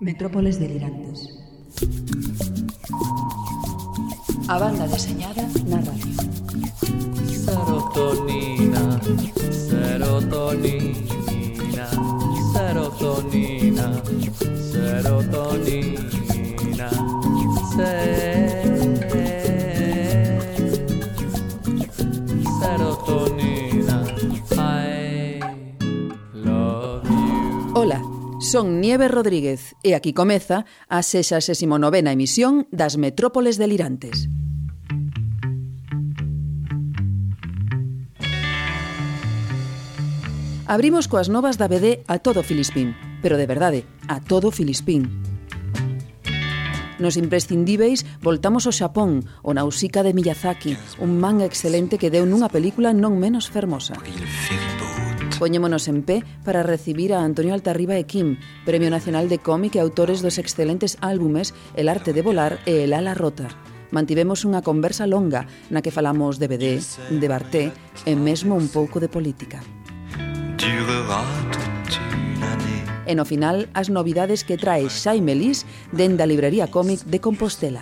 Metrópoles delirantes. A banda deseñada na radio. Serotonina, serotonina, serotonina, serotonina, serotonina. Son Nieves Rodríguez e aquí comeza a 69ª emisión das Metrópoles Delirantes. Abrimos coas novas da BD a todo Filispín, pero de verdade, a todo Filispín. Nos imprescindíveis voltamos ao Xapón, o Nausicaa de Miyazaki, un manga excelente que deu nunha película non menos fermosa. Porque Poñémonos en pé para recibir a Antonio Altarriba e Kim, Premio Nacional de Cómic e autores dos excelentes álbumes El Arte de Volar e El Ala Rota. Mantivemos unha conversa longa na que falamos de BD, de Barté e mesmo un pouco de política. E no final, as novidades que trae Xaime Lis dende a librería cómic de Compostela.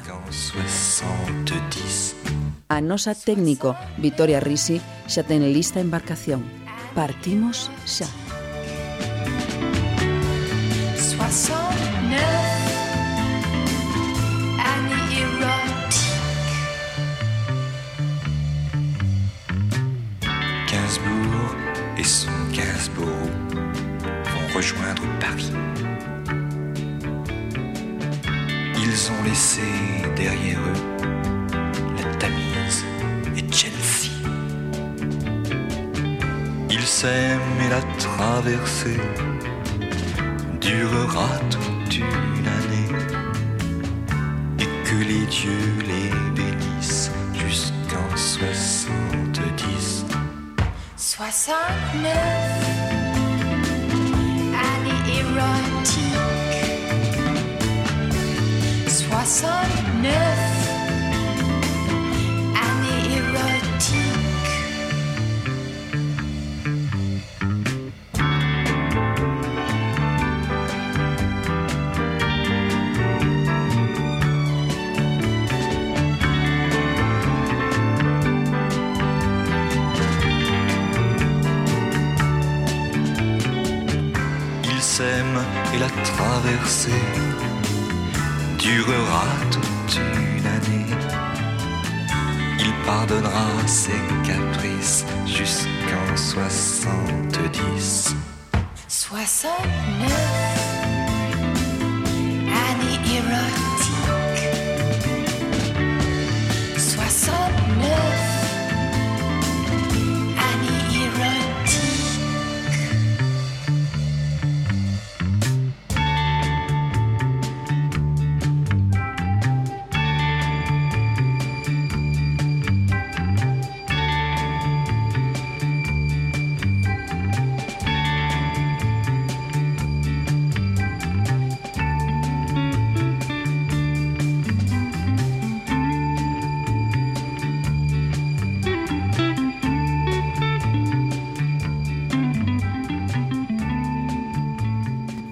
A nosa técnico, Vitoria Risi, xa ten lista embarcación. Partimos xa. 69 année érotique. Gainsbourg et son Gainsbourg vont rejoindre Paris. Ils ont laissé derrière eux S'aiment et la traversée durera toute une année et que les dieux les bénissent jusqu'en 70. 69 année érotique. 69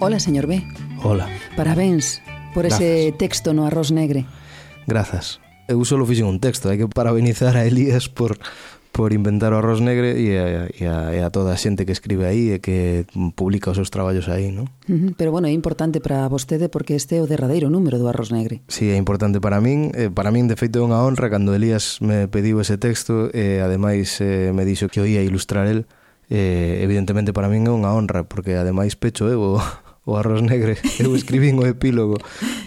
Ola, señor B. Ola. Parabéns por Grazas. ese texto no Arroz Negre. Grazas. Eu só fixen un texto, hai que parabenizar a Elías por por inventar o arroz negre e a, e a, e a toda a xente que escribe aí e que publica os seus traballos aí, non? Pero bueno, é importante para vostede porque este é o derradeiro número do arroz negre. Sí, é importante para min. Eh, para min, de feito, é unha honra cando Elías me pediu ese texto e ademais eh, me dixo que o ia ilustrar el. Eh, evidentemente para min é unha honra porque ademais pecho eu o, o Arroz Negre, eu escribín o epílogo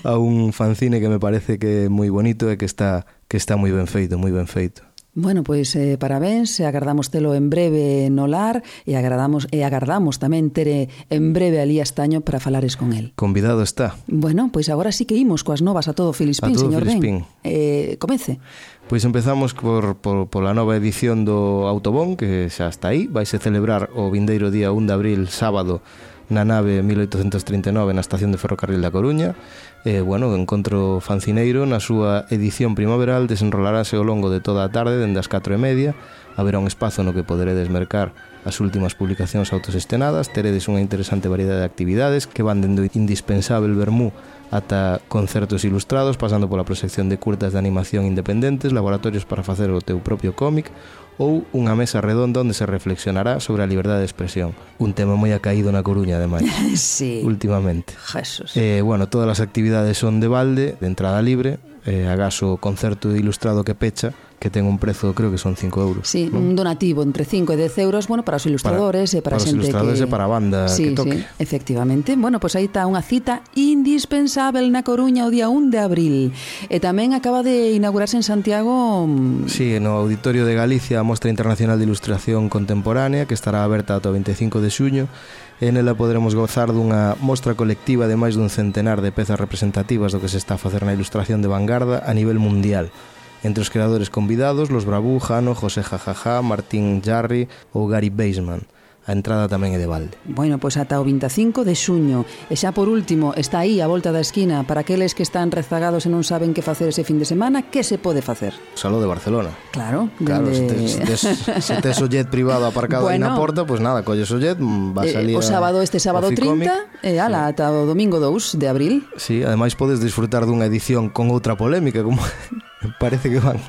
a un fanzine que me parece que é moi bonito e que está que está moi ben feito, moi ben feito. Bueno, pois eh, parabéns, agardamos telo en breve no lar e agardamos e agardamos tamén tere en breve ali Elías Estaño para falares con el. Convidado está. Bueno, pois agora sí que imos coas novas a todo Filispín, a todo señor Filispín. Ben. Eh, comece. Pois empezamos por, por, por la nova edición do Autobón, que xa está aí, vai se celebrar o vindeiro día 1 de abril, sábado, na nave 1839 na estación de ferrocarril da Coruña e, bueno, o encontro fancineiro na súa edición primaveral desenrolarase ao longo de toda a tarde dende as 4 e media. Haberá un espazo no que poderedes mercar as últimas publicacións autosestenadas, teredes unha interesante variedade de actividades que van dendo indispensável vermú ata concertos ilustrados, pasando pola proxección de curtas de animación independentes, laboratorios para facer o teu propio cómic ou unha mesa redonda onde se reflexionará sobre a liberdade de expresión. Un tema moi acaído na Coruña, ademais, sí. últimamente. Jesús. Eh, bueno, todas as actividades son de balde, de entrada libre, eh, agaso o concerto ilustrado que pecha que ten un prezo, creo que son 5 euros. Sí, ¿no? un donativo entre 5 e 10 euros, bueno, para os ilustradores para, e para, para xente ilustradores que... e para a banda sí, que toque. Sí, efectivamente. Bueno, pois pues aí está unha cita indispensável na Coruña o día 1 de abril. E tamén acaba de inaugurarse en Santiago... Mm, sí, no Auditorio de Galicia a Mostra Internacional de Ilustración Contemporánea, que estará aberta ata o 25 de xuño, e nela poderemos gozar dunha mostra colectiva de máis dun centenar de pezas representativas do que se está a facer na ilustración de vanguarda a nivel mundial. Entre os creadores convidados, Los Brabú, Jano, José Jajaja, Martín Jarry ou Gary Baseman. A entrada tamén é de balde. Bueno, pois ata o 25 de xuño. E xa por último, está aí a volta da esquina para aqueles que están rezagados e non saben que facer ese fin de semana, que se pode facer? Saló de Barcelona. Claro, claro, donde... se tes, se tes o jet privado aparcado bueno, aí na porta, pois pues nada, colles o jet, mm, vas eh, ali O sábado este sábado 30, e eh, ala, sí. ata o domingo 2 de abril. Sí, ademais podes disfrutar dunha edición con outra polémica como parece que van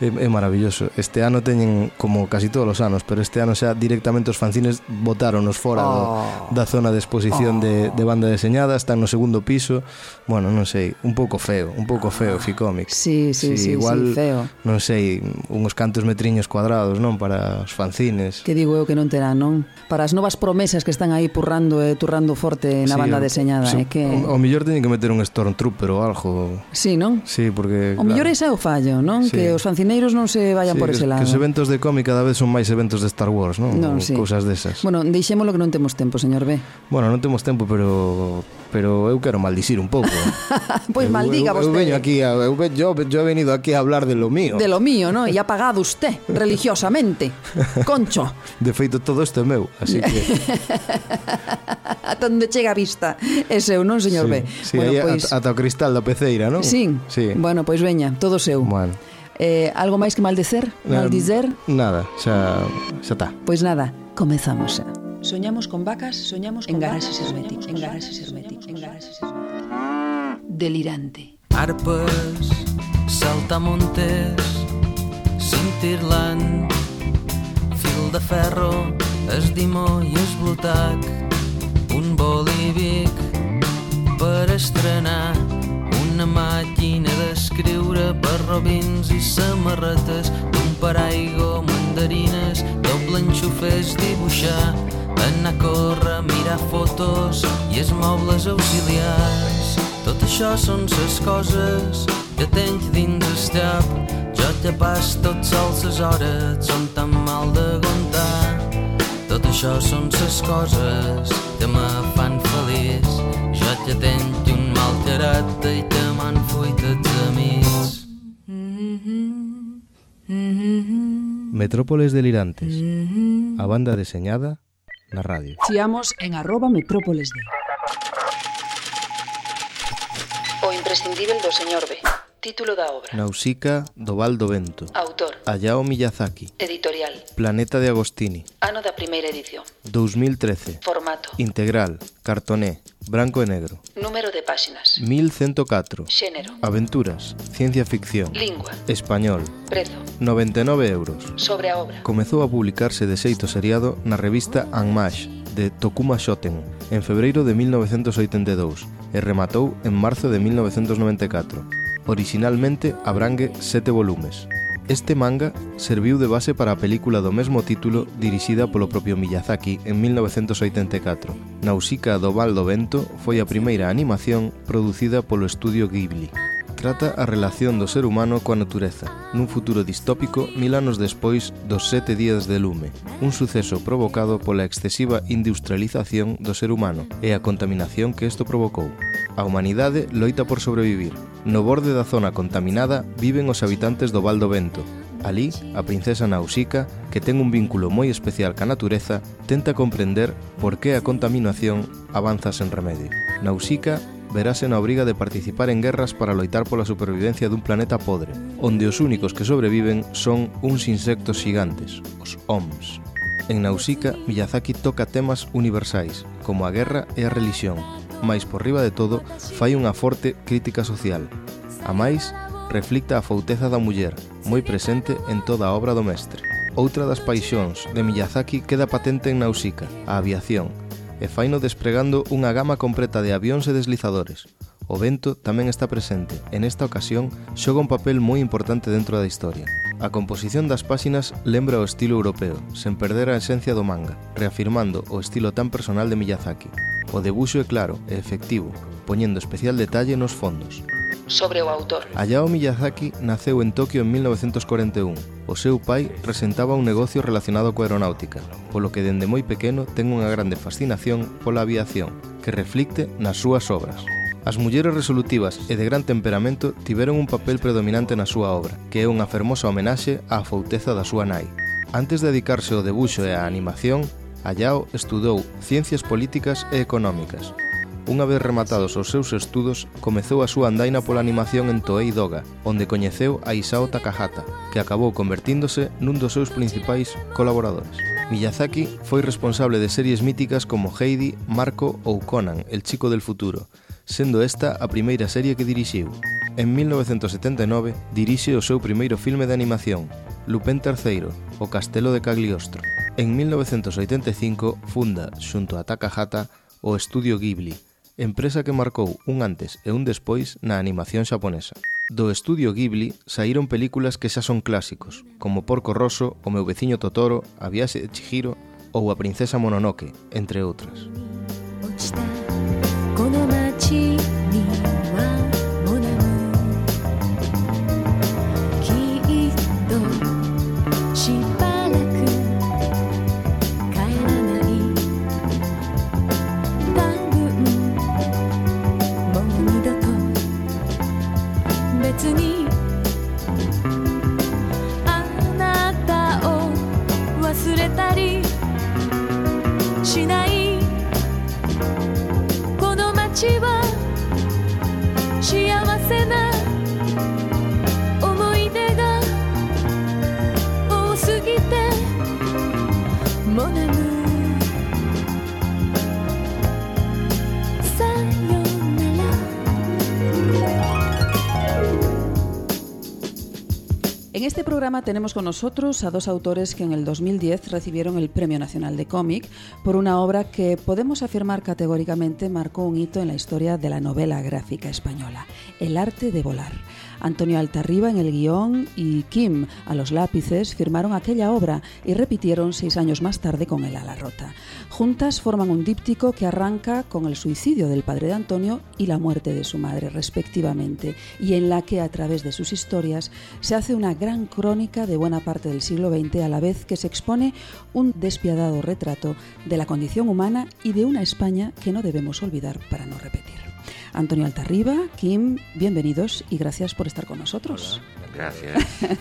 É, é maravilloso. Este ano teñen como casi todos os anos, pero este ano xa directamente os fanzines botáronos fora oh. do, da zona de exposición oh. de, de banda deseñada, están no segundo piso. Bueno, non sei, un pouco feo, un pouco feo ah. Ficomic. Sí, sí, sí, si, igual, sí, feo. Non sei, uns cantos metriños cuadrados, non, para os fanzines. Que digo eu que non terán, non? Para as novas promesas que están aí purrando e eh, turrando forte na sí, banda deseñada, é eh, que o, o mellor teñen que meter un Stormtrooper ou algo. Sí, non? Sí, porque O claro. mellor é é o fallo, non? Sí. Que os fanzines primeiros non se vayan sí, por ese lado. Que os eventos de cómic cada vez son máis eventos de Star Wars, non? non sí. Cousas desas. Bueno, deixémolo que non temos tempo, señor B. Bueno, non temos tempo, pero pero eu quero maldicir un pouco. pois eu, maldiga eu, vostede. Eu veño aquí, a, eu, yo, yo he venido aquí a hablar de lo mío. De lo mío, ¿no? E ha pagado usted religiosamente. Concho. De feito todo isto é meu, así que Ata onde chega a vista. É seu, non, señor sí, B. Sí, bueno, pois... ata o cristal da peceira, non? Sí. sí. Bueno, pois veña, todo seu. Bueno. Eh, algo máis que maldecer? Eh, Maldizer? Nada, xa, xa está. Pois nada, comezamos xa. Soñamos con vacas, soñamos con en garaxes herméticos, en garaxes herméticos, en garaxes Delirante. Arpes, saltamontes, cintirlant, fil de ferro, esdimó i esblotac, un bolívic per estrenar una màquina d'escriure per robins i samarretes, d'un paraigua, mandarines, doble enxufers, dibuixar, anar a córrer, mirar fotos i els mobles auxiliars. Tot això són ses coses que tens dins el cap. Jo te pas tot sol ses hores, són tan mal de contar. Tot això són ses coses que me fan feliç. Jo te tenc un mal carat i te m'han fuit els amics. Mm-hmm. Metrópoles delirantes. Mm-hmm. A banda deseñada na radio. Chiamos en arroba metrópoles de... O imprescindible do señor B. Título da obra. Nausica do Val do Vento. Autor. Hayao Miyazaki. Editorial. Planeta de Agostini. Ano da primeira edición. 2013 Formato. Integral. Cartoné. Branco e negro. Número de páxinas. 1104 Xénero. Aventuras. Ciencia ficción. Lingua. Español. Prezo. 99 euros. Sobre a obra. Comezou a publicarse de xeito seriado na revista Anmash de Tokuma Shoten en febreiro de 1982 e rematou en marzo de 1994. Orixinalmente abrangue sete volumes. Este manga serviu de base para a película do mesmo título dirixida polo propio Miyazaki en 1984. Nausicaa do Val do Vento foi a primeira animación producida polo estudio Ghibli. Trata a relación do ser humano coa natureza, nun futuro distópico mil anos despois dos sete días de lume, un suceso provocado pola excesiva industrialización do ser humano e a contaminación que isto provocou. A humanidade loita por sobrevivir. No borde da zona contaminada viven os habitantes do Val do Vento, Alí, a princesa Nausica, que ten un vínculo moi especial ca natureza, tenta comprender por que a contaminación avanza sen remedio. Nausica verase na obriga de participar en guerras para loitar pola supervivencia dun planeta podre, onde os únicos que sobreviven son uns insectos gigantes, os OMS. En Nausicaa, Miyazaki toca temas universais, como a guerra e a religión, mais por riba de todo fai unha forte crítica social. A máis, reflicta a fouteza da muller, moi presente en toda a obra do mestre. Outra das paixóns de Miyazaki queda patente en Nausicaa, a aviación, e faino despregando unha gama completa de avións e deslizadores. O vento tamén está presente e nesta ocasión xoga un papel moi importante dentro da historia. A composición das páxinas lembra o estilo europeo, sen perder a esencia do manga, reafirmando o estilo tan personal de Miyazaki. O debuxo é claro e efectivo, poñendo especial detalle nos fondos sobre o autor. Hayao Miyazaki naceu en Tokio en 1941. O seu pai presentaba un negocio relacionado coa aeronáutica, polo que dende moi pequeno ten unha grande fascinación pola aviación, que reflicte nas súas obras. As mulleres resolutivas e de gran temperamento tiveron un papel predominante na súa obra, que é unha fermosa homenaxe á fouteza da súa nai. Antes de dedicarse ao debuxo e á animación, Hayao estudou Ciencias Políticas e Económicas, Unha vez rematados os seus estudos, comezou a súa andaina pola animación en Toei Doga, onde coñeceu a Isao Takahata, que acabou convertíndose nun dos seus principais colaboradores. Miyazaki foi responsable de series míticas como Heidi, Marco ou Conan, el chico del futuro, sendo esta a primeira serie que dirixiu. En 1979 dirixe o seu primeiro filme de animación, Lupin III, o Castelo de Cagliostro. En 1985 funda, xunto a Takahata, o Estudio Ghibli, empresa que marcou un antes e un despois na animación xaponesa. Do estudio Ghibli saíron películas que xa son clásicos, como Porco Rosso, O meu veciño Totoro, A viaxe de Chihiro ou A princesa Mononoke, entre outras. Ochita. En este programa tenemos con nosotros a dos autores que en el 2010 recibieron el Premio Nacional de Cómic por una obra que podemos afirmar categóricamente marcó un hito en la historia de la novela gráfica española, El arte de volar. Antonio Altarriba en el guion y Kim a los lápices firmaron aquella obra y repitieron seis años más tarde con El ala rota. Juntas forman un díptico que arranca con el suicidio del padre de Antonio y la muerte de su madre, respectivamente, y en la que a través de sus historias se hace una gran crónica de buena parte del siglo XX a la vez que se expone un despiadado retrato de la condición humana y de una España que no debemos olvidar para no repetir. Antonio Altarriba, Kim, bienvenidos y gracias por estar con nosotros. Gracias.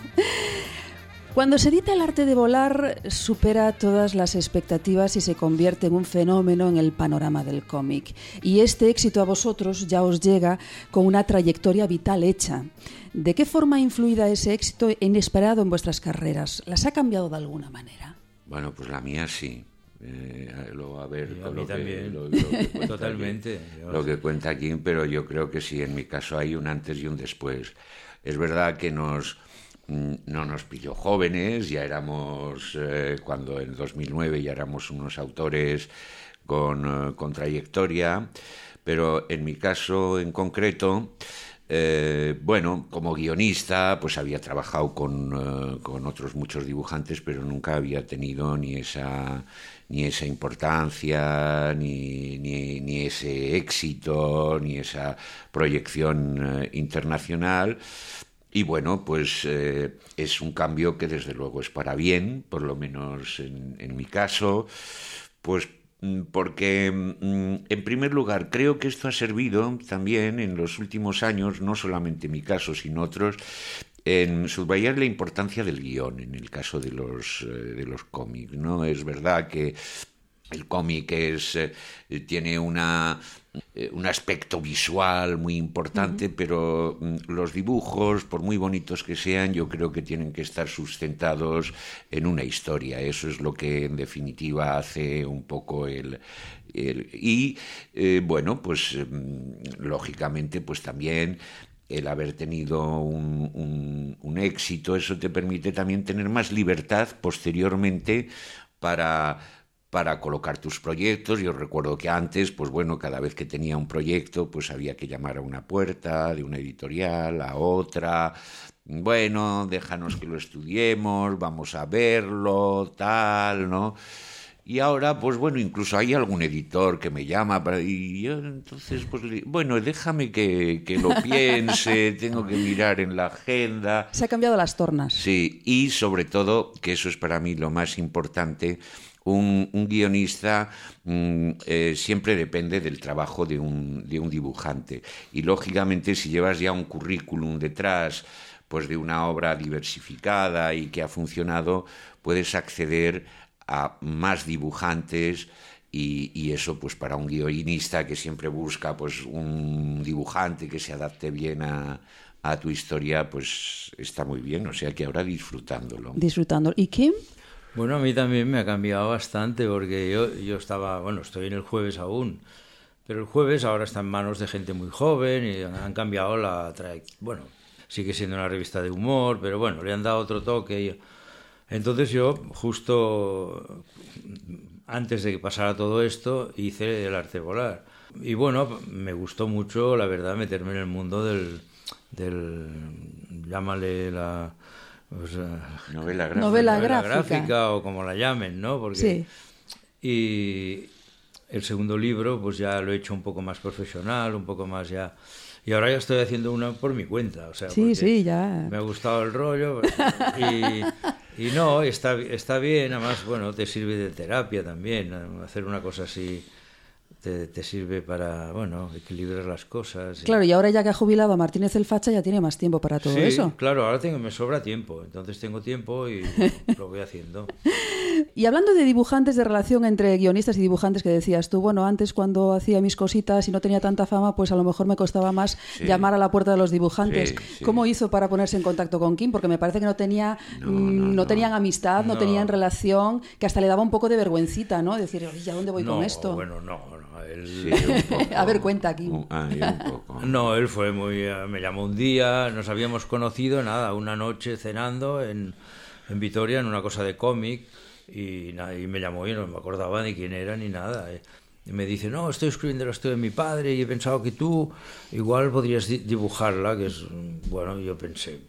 Cuando se edita El arte de volar, supera todas las expectativas y se convierte en un fenómeno en el panorama del cómic. Y este éxito a vosotros ya os llega con una trayectoria vital hecha. ¿De qué forma ha influido ese éxito inesperado en vuestras carreras? ¿Las ha cambiado de alguna manera? Bueno, pues la mía sí. Eh, lo, a ver, a que- lo que cuenta Totalmente. aquí- lo que cuenta aquí, pero yo creo que sí, en mi caso hay un antes y un después. Es verdad que nos mm, no nos pilló jóvenes, ya éramos, eh, cuando en 2009 ya éramos unos autores con, eh, con trayectoria, pero en mi caso en concreto, eh, bueno, como guionista, pues había trabajado con, eh, con otros muchos dibujantes, pero nunca había tenido ni esa ni esa importancia, ni, ni, ese éxito, ni esa proyección eh, internacional. Y bueno, pues eh, es un cambio que desde luego es para bien, por lo menos en, en mi caso, pues mm, porque mm, en primer lugar creo que esto ha servido también en los últimos años, no solamente en mi caso, sino otros, en subrayar la importancia del guion en el caso de los, eh, de los cómics. ¿no? Es verdad que el cómic es eh, tiene una eh, un aspecto visual muy importante, pero mm, los dibujos, por muy bonitos que sean, yo creo que tienen que estar sustentados en una historia. Eso es lo que en definitiva hace un poco el, el- y eh, bueno, pues mm, lógicamente, pues también el haber tenido un, un- éxito, eso te permite también tener más libertad posteriormente para, para colocar tus proyectos. Yo recuerdo que antes, pues bueno, cada vez que tenía un proyecto, pues había que llamar a una puerta de una editorial, a otra. Bueno, déjanos que lo estudiemos, vamos a verlo, tal, ¿no? Y ahora, pues bueno, incluso hay algún editor que me llama para, y yo entonces, pues le- bueno, déjame que, que lo piense, tengo que mirar en la agenda. Se ha cambiado las tornas. Sí, y sobre todo, que eso es para mí lo más importante, un, un guionista mm, eh, siempre depende del trabajo de un, de un dibujante. Y lógicamente, si llevas ya un currículum detrás, pues de una obra diversificada y que ha funcionado, puedes acceder a más dibujantes y, y eso pues para un guionista que siempre busca pues un dibujante que se adapte bien a, a tu historia pues está muy bien o sea que ahora disfrutándolo Disfrutando. ¿Y Kim? Bueno, a mí también me ha cambiado bastante porque yo, yo estaba, bueno, estoy en el jueves aún, pero el jueves ahora está en manos de gente muy joven y han cambiado la trayectoria. Bueno, sigue siendo una revista de humor, pero bueno, le han dado otro toque. y- Entonces yo, justo antes de que pasara todo esto, hice el arte volar. Y bueno, me gustó mucho, la verdad, meterme en el mundo del, del llámale la... novela gráfica Novela novela gráfica. o como la llamen, ¿no? Porque, Sí. Y el segundo libro, pues ya lo he hecho un poco más profesional, un poco más ya... Y ahora ya estoy haciendo una por mi cuenta, o sea, Sí, sí, ya. Me ha gustado el rollo y, y no, está, está bien, además, bueno, te sirve de terapia también, hacer una cosa así te, te sirve para, bueno, equilibrar las cosas. y- Claro, y ahora ya que ha jubilado a Martínez el Facha ya tiene más tiempo para todo Sí, eso. claro, ahora tengo, me sobra tiempo, entonces tengo tiempo y lo voy haciendo. Y hablando de dibujantes, de relación entre guionistas y dibujantes que decías tú, bueno, antes cuando hacía mis cositas y no tenía tanta fama, pues a lo mejor me costaba más Sí. llamar a la puerta de los dibujantes. Sí, sí. ¿Cómo hizo para ponerse en contacto con Kim? Porque me parece que no tenía, No, mm, no, no. tenían amistad, no, No. tenían relación, que hasta le daba un poco de vergüencita, ¿no? Decir, oye, ¿a dónde voy no, con esto? Bueno, no, no, él... Sí, un poco. A ver, cuenta. Un- ah, yo un poco. No, él fue muy... eh, Me llamó un día, nos habíamos conocido, nada, una noche cenando en, en Vitoria, en una cosa de cómic, y, me llamó y no me acordaba ni quién era ni nada. eh. Y me dice, no, estoy escribiendo la historia de mi padre y he pensado que tú igual podrías di- dibujarla, que es... mm, Bueno, yo pensé,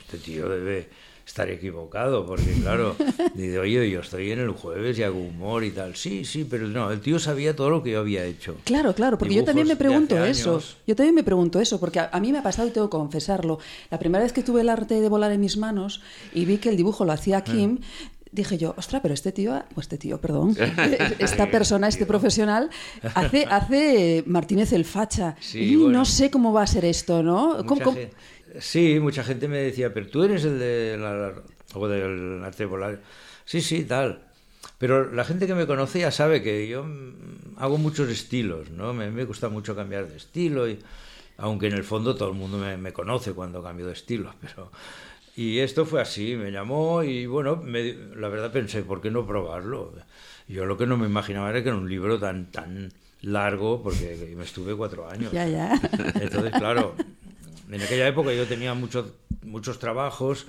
este tío debe estar equivocado, porque claro, dice, oye, yo estoy en el jueves y hago humor y tal. Sí, sí, pero no, el tío sabía todo lo que yo había hecho. Claro, claro, porque yo Dibujos también me de pregunto eso. Yo también me pregunto eso, porque a, a mí me ha pasado y tengo que confesarlo. La primera vez que tuve el arte de volar en mis manos y vi que el dibujo lo hacía Kim, dije yo, ostras, pero este tío, o este tío, perdón, esta persona, este profesional, hace, hace Martínez el facha. Sí, y bueno. no sé cómo va a ser esto, ¿no? ¿Cómo- Mucha cómo- gen- Sí, mucha gente me decía, pero tú eres el de la, o del arte volar. Sí, sí, tal. Pero la gente que me conoce ya sabe que yo mm, hago muchos estilos, ¿no? Me, me gusta mucho cambiar de estilo, y, aunque en el fondo todo el mundo me, me conoce cuando cambio de estilo, pero... Y esto fue así, me llamó y bueno, me- la verdad pensé, ¿por qué no probarlo? Yo lo que no me imaginaba era que era un libro tan, tan largo, porque me estuve cuatro años. Ya, ya. Entonces, claro, en aquella época yo tenía muchos muchos trabajos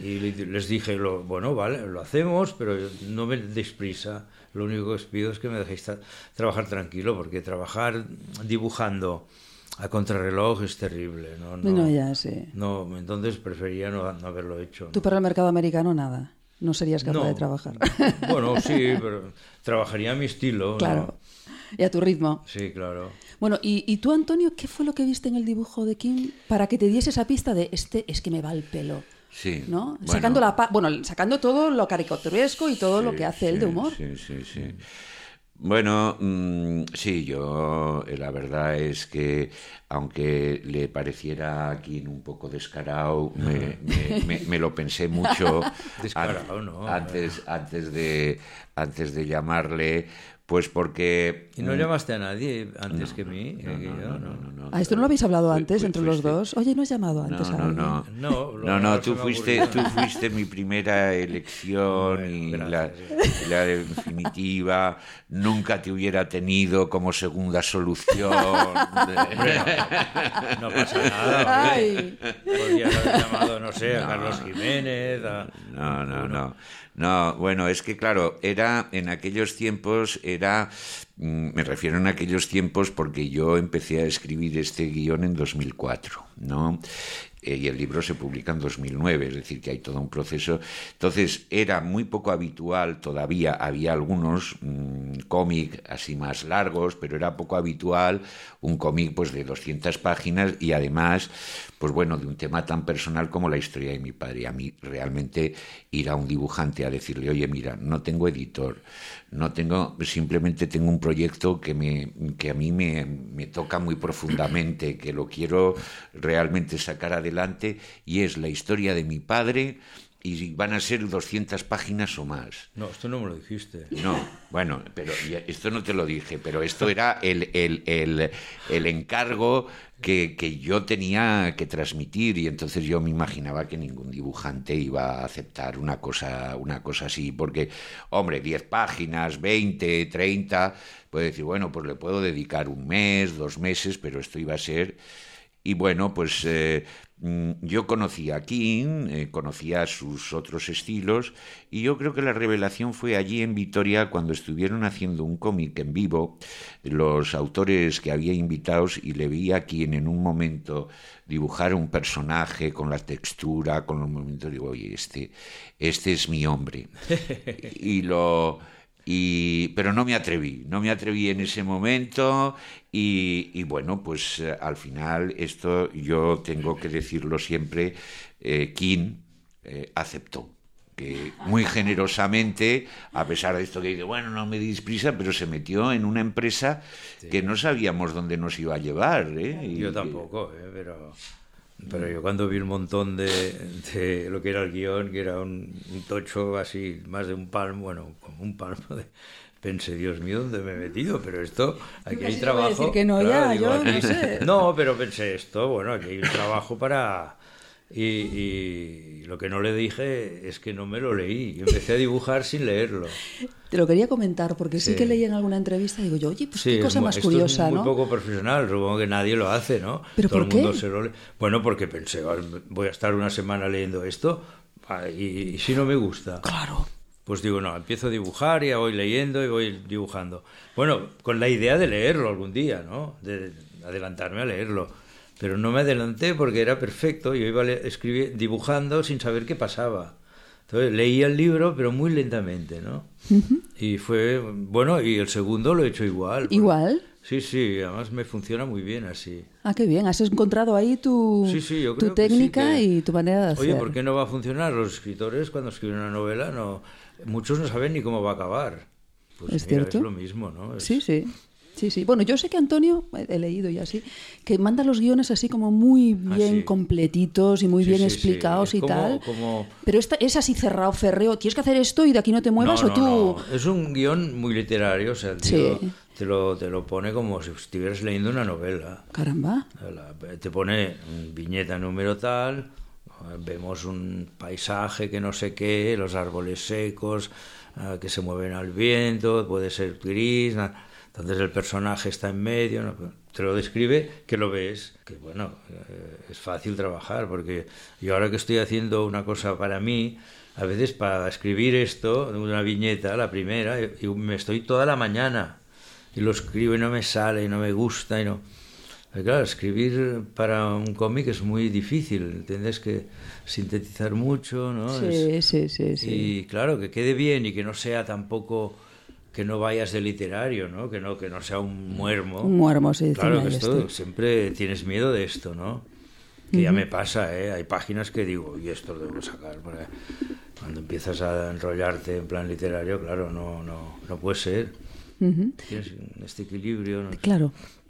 y le- les dije, lo, bueno, vale, lo hacemos, pero no me deis prisa. Lo único que os pido es que me dejéis tra- trabajar tranquilo, porque trabajar dibujando a contrarreloj es terrible. No, no, No, ya sé. no, entonces prefería no, no haberlo hecho. Tú para el mercado americano nada. No serías capaz No. de trabajar. Bueno, sí, pero trabajaría a mi estilo. ¿no? claro. Y a tu ritmo. Sí, claro. Bueno, y, y tú, Antonio, ¿qué fue lo que viste en el dibujo de Kim para que te diese esa pista de este es que me va el pelo? Sí. ¿No? Bueno, Sacando la pa- bueno, sacando todo lo caricaturesco y todo lo sí, que hace él de sí, humor. Sí, sí, sí. Bueno, mm, sí, yo eh, la verdad es que aunque le pareciera aquí un poco descarado, me, me- me- me lo pensé mucho Descarado, an- no. antes, antes, de, antes de llamarle, pues porque... Y no llamaste a nadie antes que mí. que yo, no, no, ¿A esto no lo habéis hablado antes entre los dos? Oye, ¿no has llamado antes no, a no, alguien? no. No, No, no, tú fuiste, tú fuiste mi primera elección Bueno, y la, definitiva. Nunca te hubiera tenido como segunda solución. No pasa nada. Podrías haber llamado, no sé, a Carlos Jiménez. a- No, no, no. No, bueno, es que claro, era en aquellos tiempos, era, mm, me refiero en aquellos tiempos porque yo empecé a escribir este guion en 2004, ¿no? Eh, y el libro se publica en 2009, es decir, que hay todo un proceso. Entonces, era muy poco habitual, todavía había algunos mm, cómic así más largos, pero era poco habitual un cómic pues de 200 páginas y además, pues bueno, de un tema tan personal como la historia de mi padre. A mí realmente ir a un dibujante a decirle, oye, mira, no tengo editor, no tengo, simplemente tengo un proyecto que, me, que a mí me, me toca muy profundamente, que lo quiero realmente sacar adelante y es la historia de mi padre y van a ser 200 páginas o más. No, esto no me lo dijiste. No, bueno, pero esto no te lo dije, pero esto era el, el, el, el encargo que, que yo tenía que transmitir y entonces yo me imaginaba que ningún dibujante iba a aceptar una cosa, una cosa así, porque, hombre, 10 páginas, 20, 30, puede decir, bueno, pues le puedo dedicar un mes, dos meses, pero esto iba a ser... Y bueno, pues eh, yo conocía a King, eh, conocía sus otros estilos, y yo creo que la revelación fue allí en Vitoria cuando estuvieron haciendo un cómic en vivo, los autores que había invitados, y le vi a King en un momento dibujar un personaje con la textura, con los momentos, digo, oye, este, este es mi hombre. y lo y pero no me atreví, no me atreví en ese momento y, y bueno, pues eh, al final esto yo tengo que decirlo siempre, eh, King eh, aceptó que muy generosamente, a pesar de esto que dice, bueno, no me dis prisa, pero se metió en una empresa que no sabíamos dónde nos iba a llevar. ¿eh? Y- Yo tampoco, eh, pero, pero yo cuando vi un montón de, de lo que era el guion, que era un, un tocho así, más de un palmo, bueno, como un palmo, de, pensé, Dios mío, ¿dónde me he metido? Pero esto, aquí hay trabajo. decir que no, ya, yo no sé. No, pero pensé esto, bueno, aquí hay un trabajo para... Y, y lo que no le dije es que no me lo leí. Empecé a dibujar sin leerlo. Te lo quería comentar porque sí, Sí. que leí en alguna entrevista digo yo, oye, pues Sí, qué cosa más esto curiosa, es muy ¿no? poco profesional, supongo que nadie lo hace, ¿no? ¿Pero Todo por el mundo qué? se lo lee. Bueno, porque pensé, "Ah, voy a estar una semana leyendo esto ah, y, y si no me gusta. Claro. Pues digo, no, empiezo a dibujar y voy leyendo y voy dibujando. Bueno, con la idea de leerlo algún día, ¿no? De adelantarme a leerlo. Pero no me adelanté porque era perfecto. Yo iba dibujando sin saber qué pasaba. Entonces leía el libro, pero muy lentamente, ¿no? Y fue, bueno, y el segundo lo he hecho igual. porque- ¿Igual? Sí, sí, además me funciona muy bien así. Ah, qué bien, has encontrado ahí tu, Sí, sí, yo tu creo que sí técnica que- y tu manera de hacer. Oye, ¿por qué no va a funcionar? Los escritores cuando escriben una novela, no, muchos no saben ni cómo va a acabar. Pues Es mira, cierto. es lo mismo, ¿no? Es- Sí, sí. Sí, sí. Bueno, yo sé que Antonio, he he leído ya así, que manda los guiones así como muy bien Ah, sí. completitos y muy Sí, bien sí, explicados y como- tal. como- Pero esta, es así cerrado, ferreo. Tienes que hacer esto y de aquí no te muevas no, o tú. no. Es un guion muy literario, o sea, tío Sí. te, lo, te lo pone como si estuvieras leyendo una novela. Caramba. Te pone viñeta número tal, vemos un paisaje que no sé qué, los árboles secos ah, que se mueven al viento, puede ser gris, na- entonces el personaje está en medio, ¿no? te lo describe que lo ves, que bueno, eh, es fácil trabajar, porque yo ahora que estoy haciendo una cosa para mí, a veces para escribir esto, una viñeta, la primera, y me estoy toda la mañana y lo escribo y no me sale y no me gusta y no... Pero claro, escribir para un cómic es muy difícil, tienes que sintetizar mucho, ¿no? Sí, Es- sí, sí, sí. Y claro, que quede bien y que no sea tampoco que no vayas de literario, ¿no? Que no que no sea un muermo. Un muermo, dice Claro que esto siempre tienes miedo de esto, ¿no? Que ya me pasa, ¿eh? Hay páginas que digo, y esto lo debo sacar. porque Cuando empiezas a enrollarte en plan literario, claro, no, no, no puede ser. Tienes este equilibrio. no sé.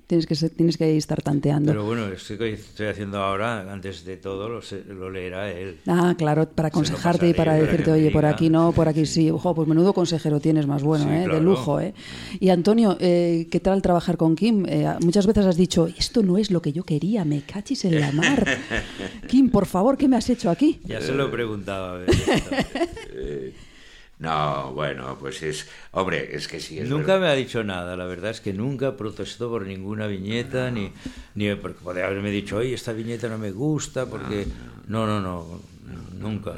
Tienes que, ser- tienes que estar tanteando. Pero bueno, esto que estoy haciendo ahora, antes de todo, lo, lo leerá él. Ah, claro, para aconsejarte y para decirte, oye, por diga". aquí no, por aquí sí. Ojo, pues menudo consejero tienes más bueno, Sí, ¿eh? de lujo. ¿eh? Y Antonio, eh, ¿qué tal trabajar con Kim? Eh, muchas veces has dicho, esto no es lo que yo quería, me cachis en la mar. Kim, por favor, ¿qué me has hecho aquí? Ya se lo he preguntado. a ver. No, bueno, pues es... Hombre, es que sí, es nunca verdad. me ha dicho nada, la verdad es que nunca protestó por ninguna viñeta, ni, ni porque podría haberme dicho, oye, esta viñeta no me gusta, porque... No, no, no, nunca.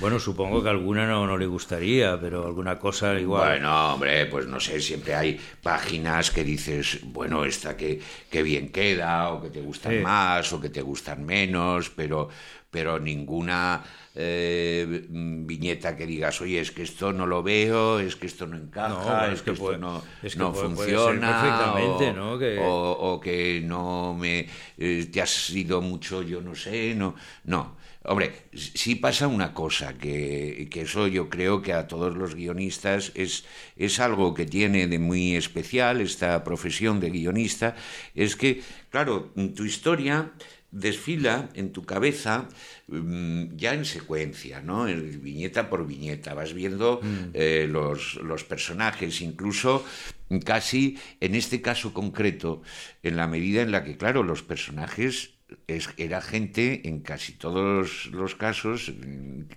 Bueno, supongo que alguna no, no le gustaría, pero alguna cosa igual. Bueno, hombre, pues no sé, siempre hay páginas que dices, bueno, esta que, que bien queda, o que te gustan Sí. más, o que te gustan menos, pero, pero ninguna eh, mm, viñeta que digas, oye, es que esto no lo veo, es que esto no encaja, No, es, que, esto no, es que no puede- puede ser funciona, perfectamente, o, ¿no? Que- o- o que no me eh, te has ido mucho, yo no sé, no, no. Hombre, sí pasa una cosa, que, que eso yo creo que a todos los guionistas es, es algo que tiene de muy especial esta profesión de guionista, es que, claro, tu historia desfila en tu cabeza mm, ya en secuencia, ¿no? En viñeta por viñeta, vas viendo eh, los, los personajes, incluso casi en este caso concreto, en la medida en la que, claro, los personajes es, era gente en casi todos los casos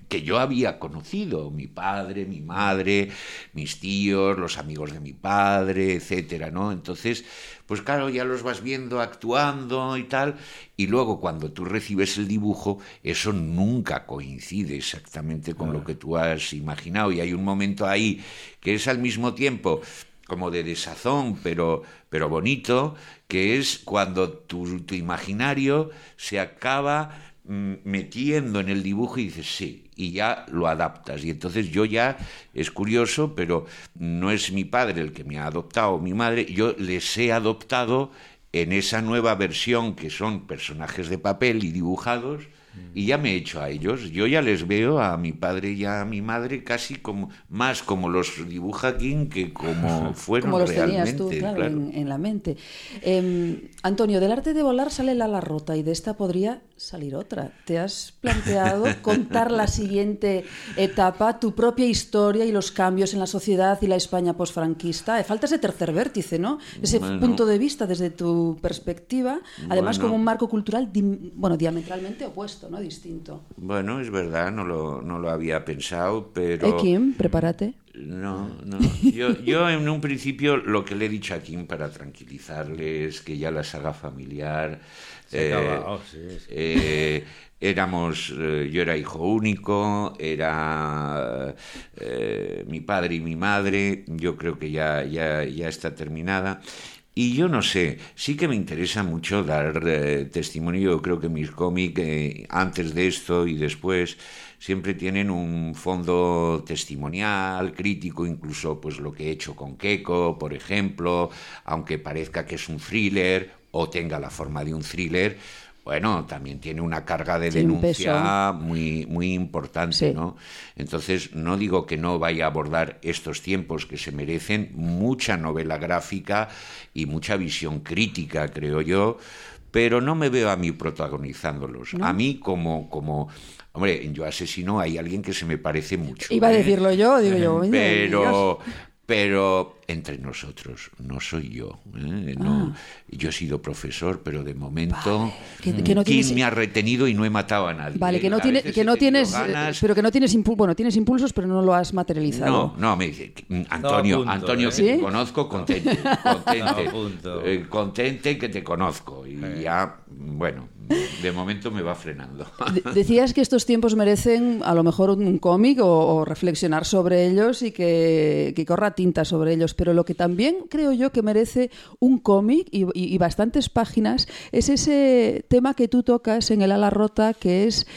que yo había conocido, mi padre, mi madre, mis tíos, los amigos de mi padre, etcétera, ¿no? Entonces, pues claro, ya los vas viendo actuando y tal, y luego cuando tú recibes el dibujo, eso nunca coincide exactamente con lo que tú has imaginado, y hay un momento ahí que es al mismo tiempo como de desazón, pero, pero bonito, que es cuando tu, tu imaginario se acaba mm, metiendo en el dibujo y dices sí, y ya lo adaptas. Y entonces yo ya, es curioso, pero no es mi padre el que me ha adoptado, mi madre, yo les he adoptado en esa nueva versión que son personajes de papel y dibujados. Y ya me he hecho a ellos. Yo ya les veo a mi padre y a mi madre casi como más como los dibuja King que como fueron Como los realmente. tenías tú, claro, claro. En, en la mente. Eh, Antonio, del arte de volar sale la ala rota y de esta podría salir otra. ¿Te has planteado contar la siguiente etapa, tu propia historia y los cambios en la sociedad y la España posfranquista? Eh, Falta ese tercer vértice, ¿no? Ese Bueno. punto de vista desde tu perspectiva, además Bueno. con un marco cultural dim- bueno, diametralmente opuesto, ¿no? Distinto. Bueno, es verdad, no lo, no lo había pensado, pero... Eh, Kim, prepárate. No, no. Yo, yo en un principio lo que le he dicho a Kim para tranquilizarle es que ya la saga familiar... Se sí, sí. eh, éramos, eh, yo era hijo único, era eh, mi padre y mi madre, yo creo que ya, ya, ya está terminada. Y yo no sé, sí que me interesa mucho dar eh, testimonio. Yo creo que mis cómics, eh, antes de esto y después, siempre tienen un fondo testimonial, crítico, incluso pues lo que he hecho con Keiko, por ejemplo, aunque parezca que es un thriller o tenga la forma de un thriller, bueno, también tiene una carga de denuncia muy, muy importante, Sí. ¿no? Entonces, no digo que no vaya a abordar estos tiempos que se merecen mucha novela gráfica y mucha visión crítica, creo yo, pero no me veo a mí protagonizándolos. A mí como, como, hombre, en Yo Asesino hay alguien que se me parece mucho. Iba a ¿eh? decirlo yo, digo yo. pero pero entre nosotros no soy yo ¿eh? no yo he sido profesor pero de momento Ah. Vale. Que- que no ¿quién tienes- me ha retenido y no he matado a nadie Vale, que no, A tiene, que no tienes, ganas. eh, pero que no tienes impulsos, bueno, tienes impulsos, pero no lo has materializado. no, no, me dice, mm, Antonio, punto, Antonio, ¿eh? que ¿Sí? te conozco, contente, eh, contente que te conozco. Y ya, bueno, de momento me va frenando. De- Decías que estos tiempos merecen a lo mejor un, cómic o, o reflexionar sobre ellos y que, que corra tinta sobre ellos, pero lo que también creo yo que merece un cómic y, y- y bastantes páginas es ese tema que tú tocas en el ala rota que es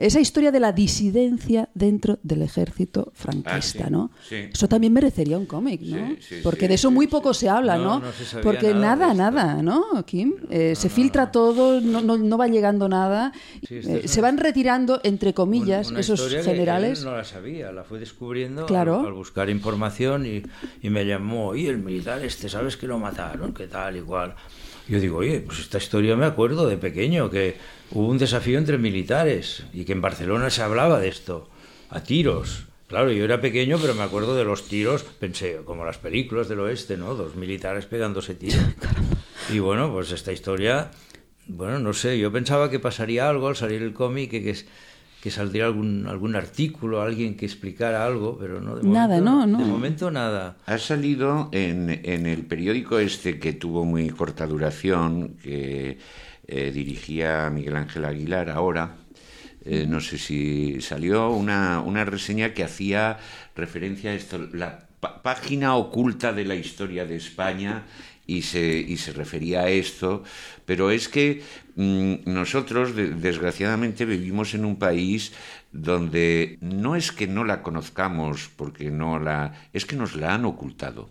esa historia de la disidencia dentro del ejército franquista, Ah, sí, ¿no? sí. Eso también merecería un cómic, ¿no? Sí, Porque de eso muy poco se habla, No, ¿no? no se sabía Porque nada nada, ¿no, Kim? Eh, se filtra todo, no, va llegando nada. Eh, se una- van retirando, entre comillas, Un- una esos historia que generales. él no la sabía, la fue descubriendo Claro. al, al buscar información y, y me llamó, y el militar este, ¿sabes que lo mataron? ¿Qué tal? Igual. Yo digo, oye, pues esta historia me acuerdo de pequeño, que hubo un desafío entre militares y que en Barcelona se hablaba de esto, a tiros. Claro, yo era pequeño, pero me acuerdo de los tiros, pensé, como las películas del oeste, ¿no? Dos militares pegándose tiros. Y bueno, pues esta historia, bueno, no sé, yo pensaba que pasaría algo al salir el cómic, que, que, es- que saldría algún, algún artículo, alguien que explicara algo, pero no, de Nada, momento, no, no. De momento nada. Ha salido en, en el periódico este que tuvo muy corta duración, que eh, dirigía Miguel Ángel Aguilar ahora. eh, no sé si salió una, una reseña que hacía referencia a esto, la página oculta de la historia de España y se, y se refería a esto, pero es que mm, nosotros, de- desgraciadamente, vivimos en un país donde no es que no la conozcamos, porque no la. es que nos la han ocultado.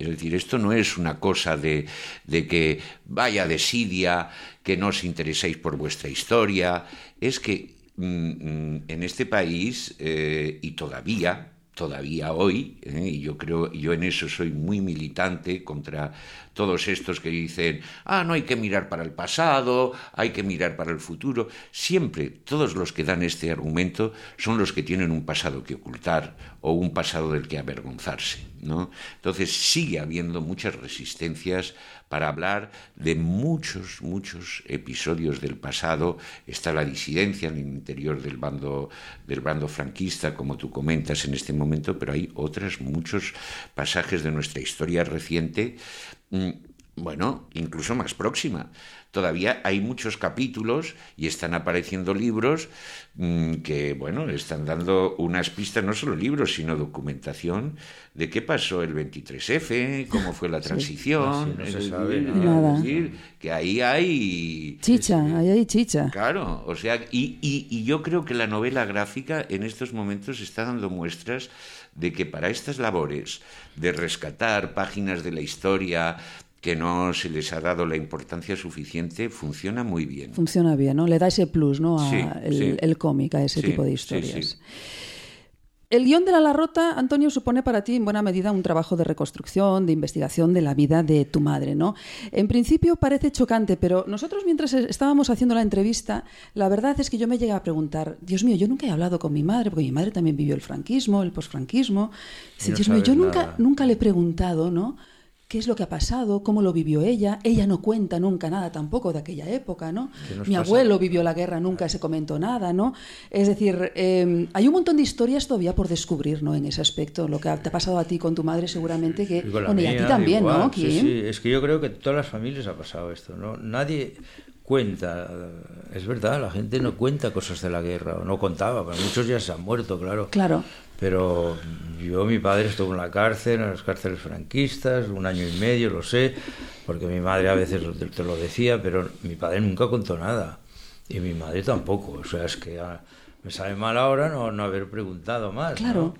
Es decir, esto no es una cosa de, de que vaya desidia, que no os intereséis por vuestra historia, es que mm, mm, en este país, eh, y todavía, todavía hoy, ¿eh? y yo creo, yo en eso soy muy militante contra todos estos que dicen, ah, no hay que mirar para el pasado, hay que mirar para el futuro. Siempre, todos los que dan este argumento son los que tienen un pasado que ocultar o un pasado del que avergonzarse, ¿no? Entonces sigue habiendo muchas resistencias para hablar de muchos, muchos episodios del pasado. Está la disidencia en el interior del bando, del bando franquista, como tú comentas en este momento, pero hay otros muchos pasajes de nuestra historia reciente, mm, bueno, incluso más próxima. Todavía hay muchos capítulos y están apareciendo libros mm, que, bueno, están dando unas pistas, no solo libros, sino documentación de qué pasó el 23F, cómo fue la transición. Ah, sí, no se es sabe decir, nada. es decir, que ahí hay... Chicha, ahí hay chicha. Claro, o sea, y, y- y yo creo que la novela gráfica en estos momentos está dando muestras de que para estas labores de rescatar páginas de la historia que no se les ha dado la importancia suficiente, funciona muy bien. Funciona bien, ¿no? Le da ese plus, ¿no? A Sí, el, sí. el cómic, a ese Sí, tipo de historias. sí. El guion de La Larrota, Antonio, supone para ti en buena medida un trabajo de reconstrucción, de investigación de la vida de tu madre, ¿no? En principio parece chocante, pero nosotros mientras estábamos haciendo la entrevista, la verdad es que yo me llegué a preguntar, Dios mío, yo nunca he hablado con mi madre, porque mi madre también vivió el franquismo, el posfranquismo. Dice, no Dios mío, yo nunca, nunca le he preguntado, ¿no? ¿Qué es lo que ha pasado? ¿Cómo lo vivió ella? Ella no cuenta nunca nada tampoco de aquella época, ¿no? ¿Qué nos Mi pasa? abuelo vivió la guerra, nunca se comentó nada, ¿no? Es decir, eh, hay un montón de historias todavía por descubrir, ¿no? En ese aspecto, lo que ha- te ha pasado a ti con tu madre seguramente que, Y con la bueno, y a ti también, igual. ¿no? Sí, sí, es que yo creo que todas las familias ha pasado esto, ¿no? Nadie cuenta, es verdad, la gente no cuenta cosas de la guerra, o no contaba, pero muchos ya se han muerto, claro. Claro. Pero yo, mi padre estuvo en la cárcel, en las cárceles franquistas, un año y medio, lo sé, porque mi madre a veces te, lo decía, pero mi padre nunca contó nada. Y mi madre tampoco. O sea, es que ah, me sabe mal ahora no, no haber preguntado más. ¿no? Claro.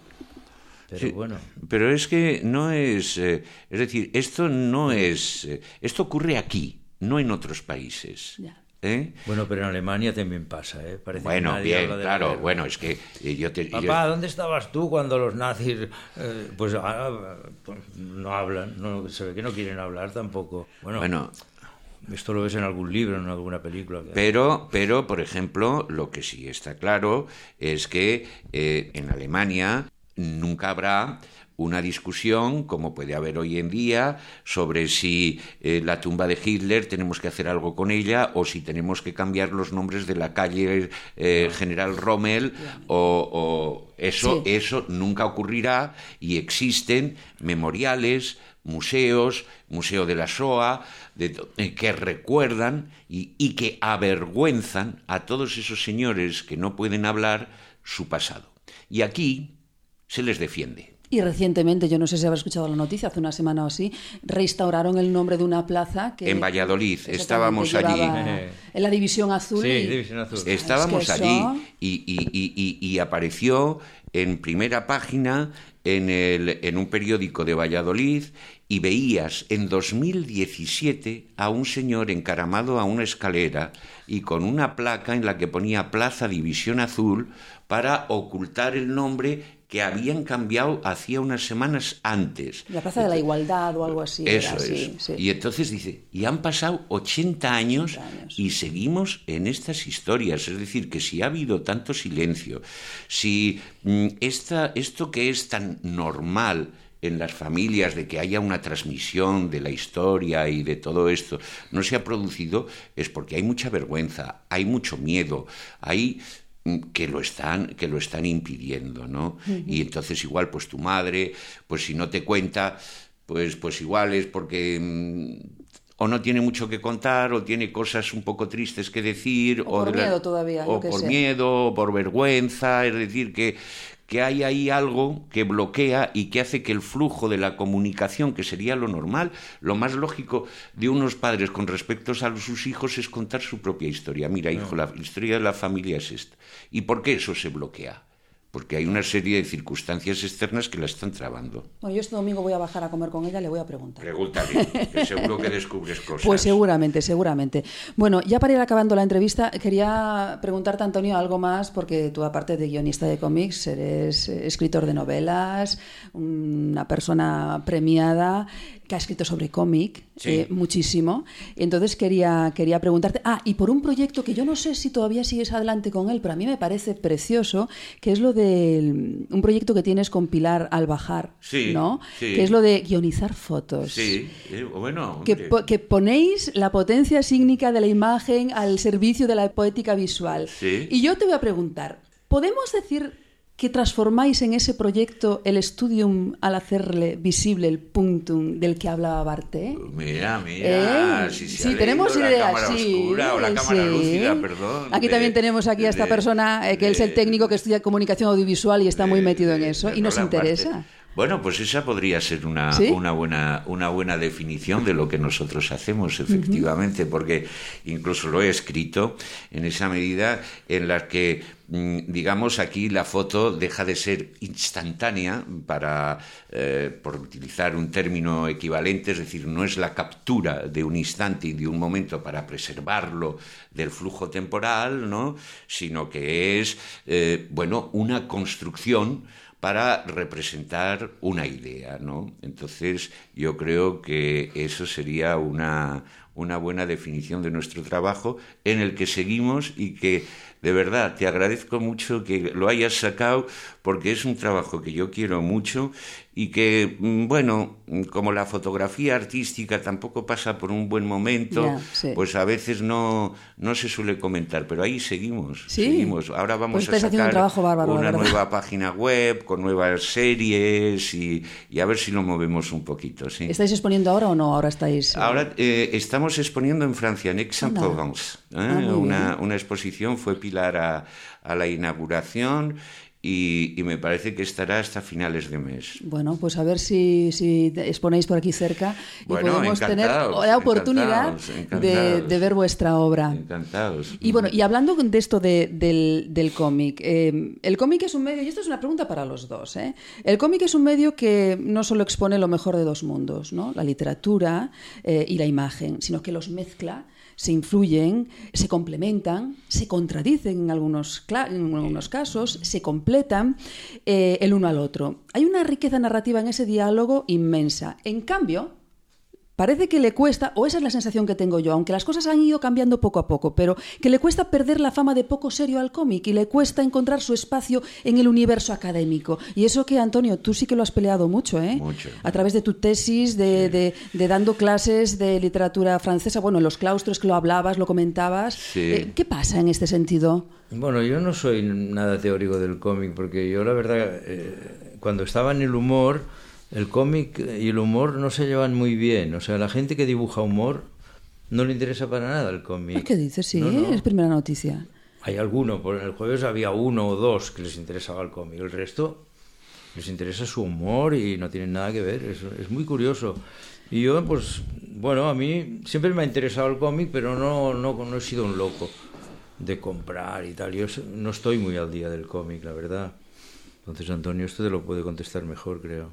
Pero Sí, bueno. Pero es que no es, eh, es decir, esto no es, eh, esto ocurre aquí, no en otros países. Ya. ¿eh? Bueno, pero en Alemania también pasa, ¿eh? Parece que Bueno, nadie bien, habla de la claro, bueno, es que eh, yo te... yo- Papá, ¿dónde estabas tú cuando los nazis, eh, pues, ah, pues, no hablan, no, se ve que no quieren hablar tampoco. Bueno, bueno, esto lo ves en algún libro, en alguna película. Pero, pero, por ejemplo, lo que sí está claro es que eh, en Alemania nunca habrá una discusión, como puede haber hoy en día, sobre si eh, la tumba de Hitler tenemos que hacer algo con ella o si tenemos que cambiar los nombres de la calle eh, General Rommel o, o eso, Sí. eso nunca ocurrirá y existen memoriales, museos, Museo de la Shoah, de eh, que recuerdan y, y que avergüenzan a todos esos señores que no pueden hablar su pasado. Y aquí se les defiende. Y recientemente, yo no sé si habrás escuchado la noticia, hace una semana o así, restauraron el nombre de una plaza que... En Valladolid, estábamos allí. En la División Azul. Sí, y- División Azul. Estábamos Es que allí eso- y, y- y- y- y apareció en primera página en, el, en un periódico de Valladolid y veías en 2017 a un señor encaramado a una escalera y con una placa en la que ponía Plaza División Azul para ocultar el nombre que habían cambiado hacía unas semanas antes. La Plaza de la Igualdad o algo así. Eso era, es. sí, sí. Y entonces dice, y han pasado 80 años, 80 años. y seguimos en estas historias. Es decir, que si ha habido tanto silencio, si mm, esta, esto que es tan normal en las familias de que haya una transmisión de la historia y de todo esto no se ha producido, es porque hay mucha vergüenza, hay mucho miedo, hay que lo están que lo están impidiendo, ¿no? Y entonces igual pues tu madre, pues si no te cuenta, pues pues igual es porque mm, o no tiene mucho que contar o tiene cosas un poco tristes que decir O por miedo todavía, o por miedo o por vergüenza, es decir que que hay ahí algo que bloquea y que hace que el flujo de la comunicación, que sería lo normal, lo más lógico de unos padres con respecto a sus hijos es contar su propia historia. Mira, hijo, la historia de la familia es esta. ¿Y por qué eso se bloquea? Porque hay una serie de circunstancias externas que la están trabando. Bueno, yo este domingo voy a bajar a comer con ella, le voy a preguntar. Pregúntale, que seguro que descubres cosas. Pues seguramente, seguramente. Bueno, ya para ir acabando la entrevista, quería preguntarte, Antonio, algo más, porque tú, aparte de guionista de cómics, eres eh, escritor de novelas, una persona premiada que ha escrito sobre cómic Sí. eh, muchísimo. Entonces quería, quería preguntarte, ah, y por un proyecto que yo no sé si todavía sigues adelante con él, pero a mí me parece precioso, que es lo de un proyecto que tienes con Pilar Albajar, Sí, ¿no? sí. Que es lo de guionizar fotos Sí, eh, bueno. que, po- que ponéis la potencia sígnica de la imagen al servicio de la poética visual. Sí. Y yo te voy a preguntar, ¿podemos decir que transformáis en ese proyecto el studium al hacerle visible el puntum del que hablaba Barté? Mira, mira, ¿Eh? si se sí, tenemos ideas, la cámara sí, oscura o la cámara sí. lúcida, perdón. Aquí de- también tenemos aquí a esta de- persona eh, que es el técnico que estudia comunicación audiovisual y está muy metido en eso y nos interesa. Bueno, pues esa podría ser una, ¿Sí? una, buena, una buena definición de lo que nosotros hacemos, efectivamente, porque incluso lo he escrito en esa medida en la que, mm, digamos, aquí la foto deja de ser instantánea para, eh, por utilizar un término equivalente, es decir, no es la captura de un instante y de un momento para preservarlo del flujo temporal, ¿no? sino que es, eh, bueno, una construcción para representar una idea, ¿no? Entonces, yo creo que eso sería una, una buena definición de nuestro trabajo en el que seguimos y que, de verdad, te agradezco mucho que lo hayas sacado porque es un trabajo que yo quiero mucho y que, mm, bueno, mm, como la fotografía artística tampoco pasa por un buen momento, sí. pues a veces no, no se suele comentar, pero ahí seguimos, Sí. seguimos. Ahora vamos Pues a haciendo un sacar trabajo bárbaro, una nueva página web con nuevas series y, y a ver si lo movemos un poquito, sí. ¿Estáis exponiendo ahora o no? Ahora estáis... Ahora eh, estamos exponiendo en Francia, en Aix-en-Provence. ¿eh? Ah, una, una exposición fue Pilar a, a la inauguración y, y me parece que estará hasta finales de mes. Bueno, pues a ver si, si exponéis por aquí cerca y Bueno, podemos tener la oportunidad encantados, de, ver vuestra obra. Encantados. Y bueno, y hablando de esto de- del, del cómic, eh, el cómic es un medio, y esto es una pregunta para los dos, ¿eh? el cómic es un medio que no solo expone lo mejor de dos mundos, ¿no? la literatura eh, y la imagen, sino que los mezcla, se influyen, se complementan, se contradicen en algunos, cla- en algunos casos, se completan eh, el uno al otro. Hay una riqueza narrativa en ese diálogo inmensa. En cambio, Parece que le cuesta, o esa es la sensación que tengo yo, aunque las cosas han ido cambiando poco a poco, pero que le cuesta perder la fama de poco serio al cómic y le cuesta encontrar su espacio en el universo académico. Y eso que, Antonio, tú sí que lo has peleado mucho, ¿eh? Mucho. A través de tu tesis, de, de- de dando clases de literatura francesa, bueno, en los claustros que lo hablabas, lo comentabas. Sí. Eh, ¿Qué pasa en este sentido? Bueno, yo no soy nada teórico del cómic, porque yo la verdad, eh, cuando estaba en el humor, el cómic y el humor no se llevan muy bien. O sea, la gente que dibuja humor no le interesa para nada el cómic. ¿Qué dices? Sí, No, no. es primera noticia. Hay alguno, por el jueves había uno o dos que les interesaba el cómic. El resto, les interesa su humor y no tienen nada que ver, es, es muy curioso. Y yo, pues, bueno, a mí siempre me ha interesado el cómic, pero no, no, no he sido un loco de comprar y tal. Yo no estoy muy al día del cómic, la verdad. Entonces, Antonio, esto te lo puede contestar mejor, creo.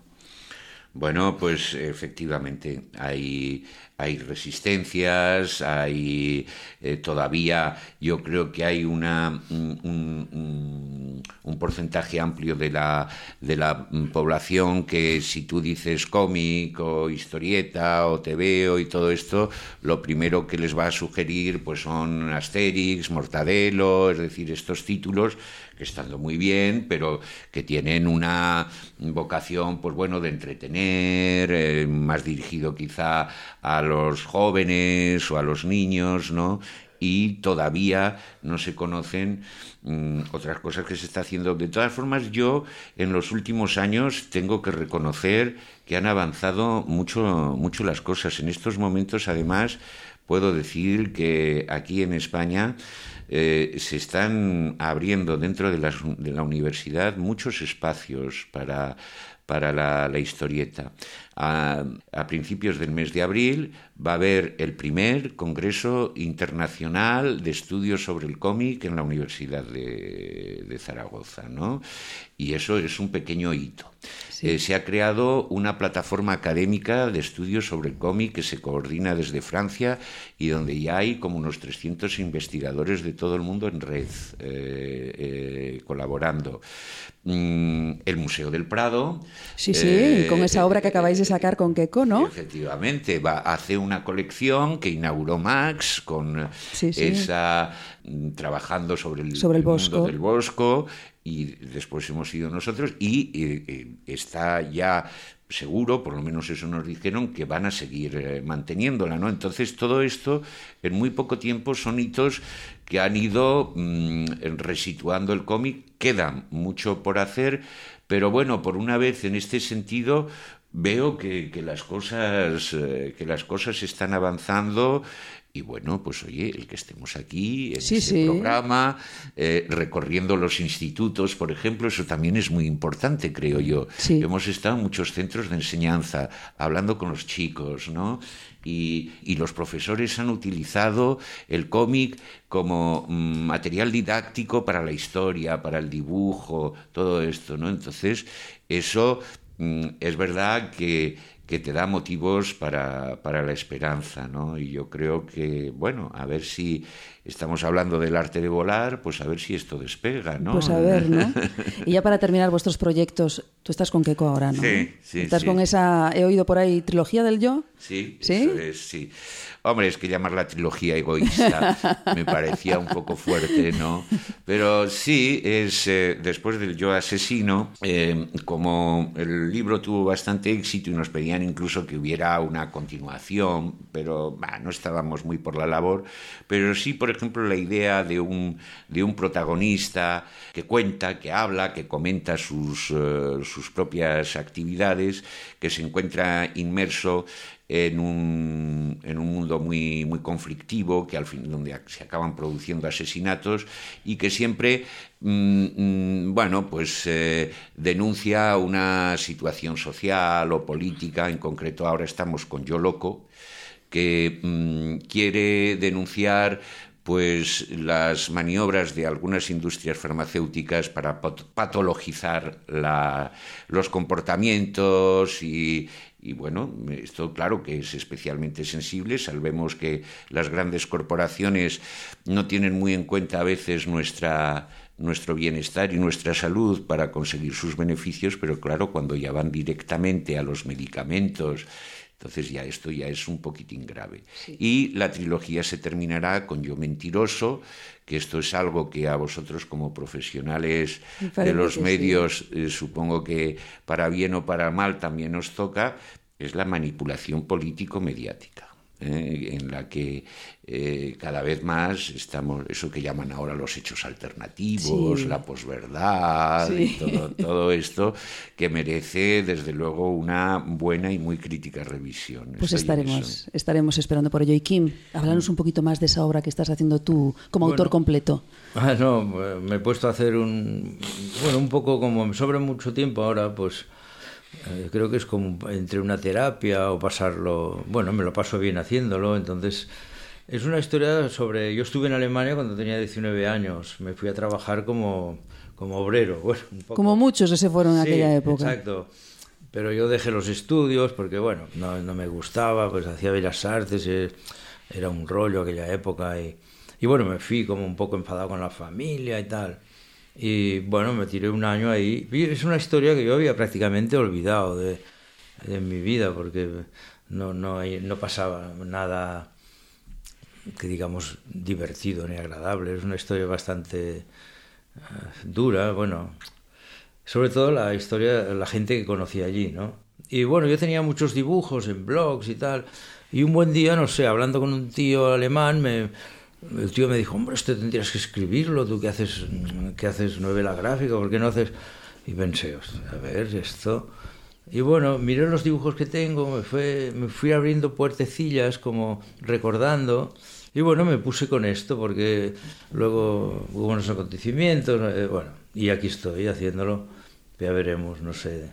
Bueno, pues efectivamente hay, hay resistencias, hay eh, todavía, yo creo que hay una, un, porcentaje amplio de la, de la población que si tú dices cómic o historieta o TVO y todo esto, lo primero que les va a sugerir pues son Asterix, Mortadelo, es decir, estos títulos que estando muy bien, pero que tienen una vocación, pues bueno, de entretener, eh, más dirigido quizá a los jóvenes o a los niños, ¿no? Y todavía no se conocen mm, otras cosas que se está haciendo. De todas formas, yo en los últimos años tengo que reconocer que han avanzado mucho, mucho las cosas. En estos momentos, además, puedo decir que aquí en España eh, se están abriendo dentro de, las- de la universidad muchos espacios para, para la, la historieta. A, a principios del mes de abril va a haber el primer Congreso Internacional de Estudios sobre el Cómic en la Universidad de, de Zaragoza, ¿no? Y eso es un pequeño hito. Eh, se ha creado una plataforma académica de estudios sobre el cómic que se coordina desde Francia y donde ya hay como unos 300 investigadores de todo el mundo en red eh, eh, colaborando. Mm, el Museo del Prado. Sí, sí, con esa obra que acabáis de sacar con Keiko, ¿no? Efectivamente, va, hace una colección que inauguró Max con Sí, sí. esa mm, trabajando sobre el, Sobre el mundo Bosco. del Bosco y después hemos ido nosotros y eh, eh, está ya seguro, por lo menos eso nos dijeron, que van a seguir eh, manteniéndola, ¿no? Entonces todo esto en muy poco tiempo son hitos que han ido mm, resituando el cómic, queda mucho por hacer, pero bueno, por una vez en este sentido veo que, que las cosas eh, que las cosas están avanzando y bueno, pues oye, el que estemos aquí en Sí, este sí. programa, eh, recorriendo los institutos, por ejemplo, eso también es muy importante, creo yo. Sí. Hemos estado en muchos centros de enseñanza, hablando con los chicos, ¿no? Y, y los profesores han utilizado el cómic como mm, material didáctico para la historia, para el dibujo, todo esto, ¿no? Entonces, eso es verdad que que te da motivos para, para la esperanza, ¿no? Y yo creo que, bueno, a ver si estamos hablando del arte de volar, pues a ver si esto despega, ¿no? Pues a ver, ¿no? Y ya para terminar vuestros proyectos, tú estás con Keiko ahora, ¿no? Sí, sí, Estás sí. con esa, he oído por ahí, trilogía del yo. Sí, ¿Sí? eso es, sí. Hombre, es que llamarla trilogía egoísta me parecía un poco fuerte, ¿no? Pero sí, es eh, después del Yo asesino, eh, como el libro tuvo bastante éxito y nos pedían incluso que hubiera una continuación, pero bah, no estábamos muy por la labor, pero sí, por ejemplo, la idea de un, de un protagonista que cuenta, que habla, que comenta sus, eh, sus propias actividades, que se encuentra inmerso en un, en un mundo muy, muy conflictivo, que al fin, donde se acaban produciendo asesinatos y que siempre, mm, mm, bueno, pues eh, denuncia una situación social o política, en concreto ahora estamos con Yo Loco, que mm, quiere denunciar pues las maniobras de algunas industrias farmacéuticas para pat- patologizar la- los comportamientos y, y, bueno, esto claro que es especialmente sensible. Sabemos que las grandes corporaciones no tienen muy en cuenta a veces nuestra nuestro bienestar y nuestra salud para conseguir sus beneficios, pero claro, cuando ya van directamente a los medicamentos, entonces ya esto ya es un poquitín grave. Y la trilogía se terminará con Yo Mentiroso, que esto es algo que a vosotros como profesionales de los sí. medios, eh, supongo que para bien o para mal también os toca, es la manipulación político-mediática. ¿Eh? en la que eh, cada vez más estamos, eso que llaman ahora los hechos alternativos, Sí. la posverdad, Sí. y todo, todo esto que merece desde luego una buena y muy crítica revisión. Pues Estoy estaremos, estaremos esperando por ello. Y Kim, háblanos un poquito más de esa obra que estás haciendo tú como autor completo. Ah, no, me he puesto a hacer un... Bueno, un poco como me sobra mucho tiempo ahora, pues eh, creo que es como entre una terapia o pasarlo... Bueno, me lo paso bien haciéndolo, entonces... Es una historia sobre... Yo estuve en Alemania cuando tenía 19 años, me fui a trabajar como, como obrero. Bueno, un poco- Como muchos que se fueron en Sí, aquella época. Exacto. Pero yo dejé los estudios porque, bueno, no, no me gustaba, pues hacía bellas artes, eh, era un rollo aquella época y, y bueno, me fui como un poco enfadado con la familia y tal. Y bueno, me tiré un año ahí. Y es una historia que yo había prácticamente olvidado de, de mi vida porque no, no, no pasaba nada que digamos divertido ni agradable. Es una historia bastante eh, dura, bueno, sobre todo la historia, la gente que conocí allí, ¿no? Y bueno, yo tenía muchos dibujos en blogs y tal, y un buen día, no sé, hablando con un tío alemán, me, el tío me dijo, hombre, esto tendrías que escribirlo, tú que haces, que haces novela gráfica, ¿por qué no haces...? Y pensé, "Hostia, a ver, esto... Y bueno, miré los dibujos que tengo, me, fue, me fui abriendo puertecillas como recordando. Y bueno, me puse con esto porque luego hubo unos acontecimientos. eh, bueno, y aquí estoy haciéndolo. Ya veremos, no sé.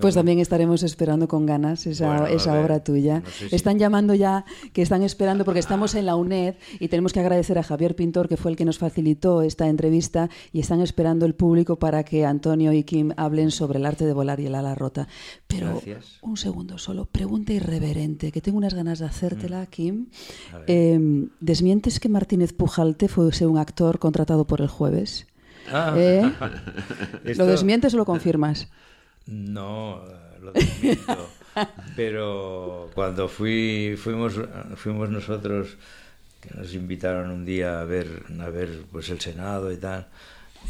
Pues también estaremos esperando con ganas esa, Bueno, esa obra tuya. no sé si- Están llamando ya, que están esperando, porque estamos en la UNED y tenemos que agradecer a Javier Pintor, que fue el que nos facilitó esta entrevista, y están esperando el público para que Antonio y Kim hablen sobre el arte de volar y el ala rota. Pero Gracias. un segundo solo, pregunta irreverente, que tengo unas ganas de Mm. hacértela, Kim. Eh, ¿Desmientes que Martínez Pujalte fuese un actor contratado por el jueves? Ah. ¿Eh? ¿Lo desmientes o lo confirmas? No, eh, lo desmiento. Pero cuando fui, fuimos, fuimos nosotros, que nos invitaron un día a ver, a ver pues el Senado y tal,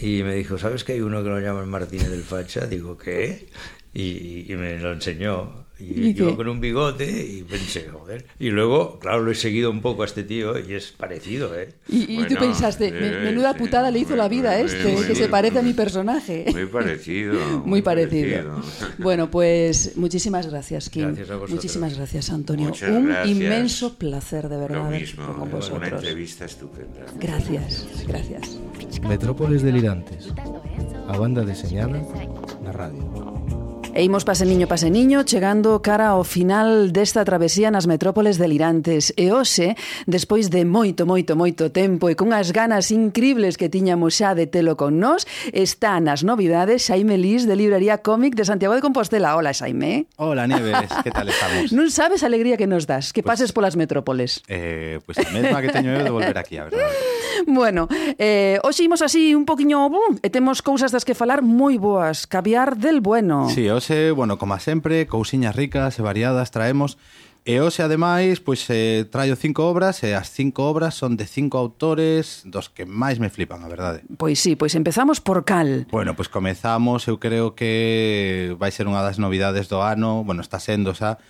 y me dijo, ¿sabes que hay uno que lo llaman Martínez del Facha? Digo, ¿qué? Y, y me lo enseñó. Y, ¿Y yo qué? con un bigote y pensé, joder. Y luego, claro, lo he seguido un poco a este tío y es parecido, ¿eh? Y, y tú Bueno, pensaste, sí, "Me- menuda sí, putada le hizo la vida a muy- este, muy- que se parece a mi personaje. Muy parecido. Muy parecido. Bueno, pues muchísimas gracias, Kim. Gracias a vosotros. Muchísimas gracias, Antonio. Muchas Un gracias. inmenso placer, de verdad, Lo mismo, con una vosotros. entrevista estupenda. Gracias, gracias. Metrópoles delirantes. A banda deseñada na radio. E imos paseniño paseniño chegando cara ao final desta travesía nas metrópoles delirantes e hoxe, despois de moito, moito, moito tempo e cunhas ganas incribles que tiñamos xa de telo con nós, está nas novidades Xaime Lis de Librería Cómic de Santiago de Compostela. Hola, Xaime. Hola, Nieves, que tal estamos? non sabes a alegría que nos das, que pues, pases polas metrópoles. Eh, pues a mesma que teño eu de volver aquí, a verdade. Bueno, eh, hoxe imos así un poquiño... bum, e temos cousas das que falar moi boas. Caviar del bueno. Sí, hoxe hoxe, bueno, como sempre, cousiñas ricas e variadas traemos E hoxe, ademais, pois eh, traio cinco obras e as cinco obras son de cinco autores dos que máis me flipan, a verdade. Pois sí, pois empezamos por cal. Bueno, pois comezamos, eu creo que vai ser unha das novidades do ano, bueno, está sendo xa,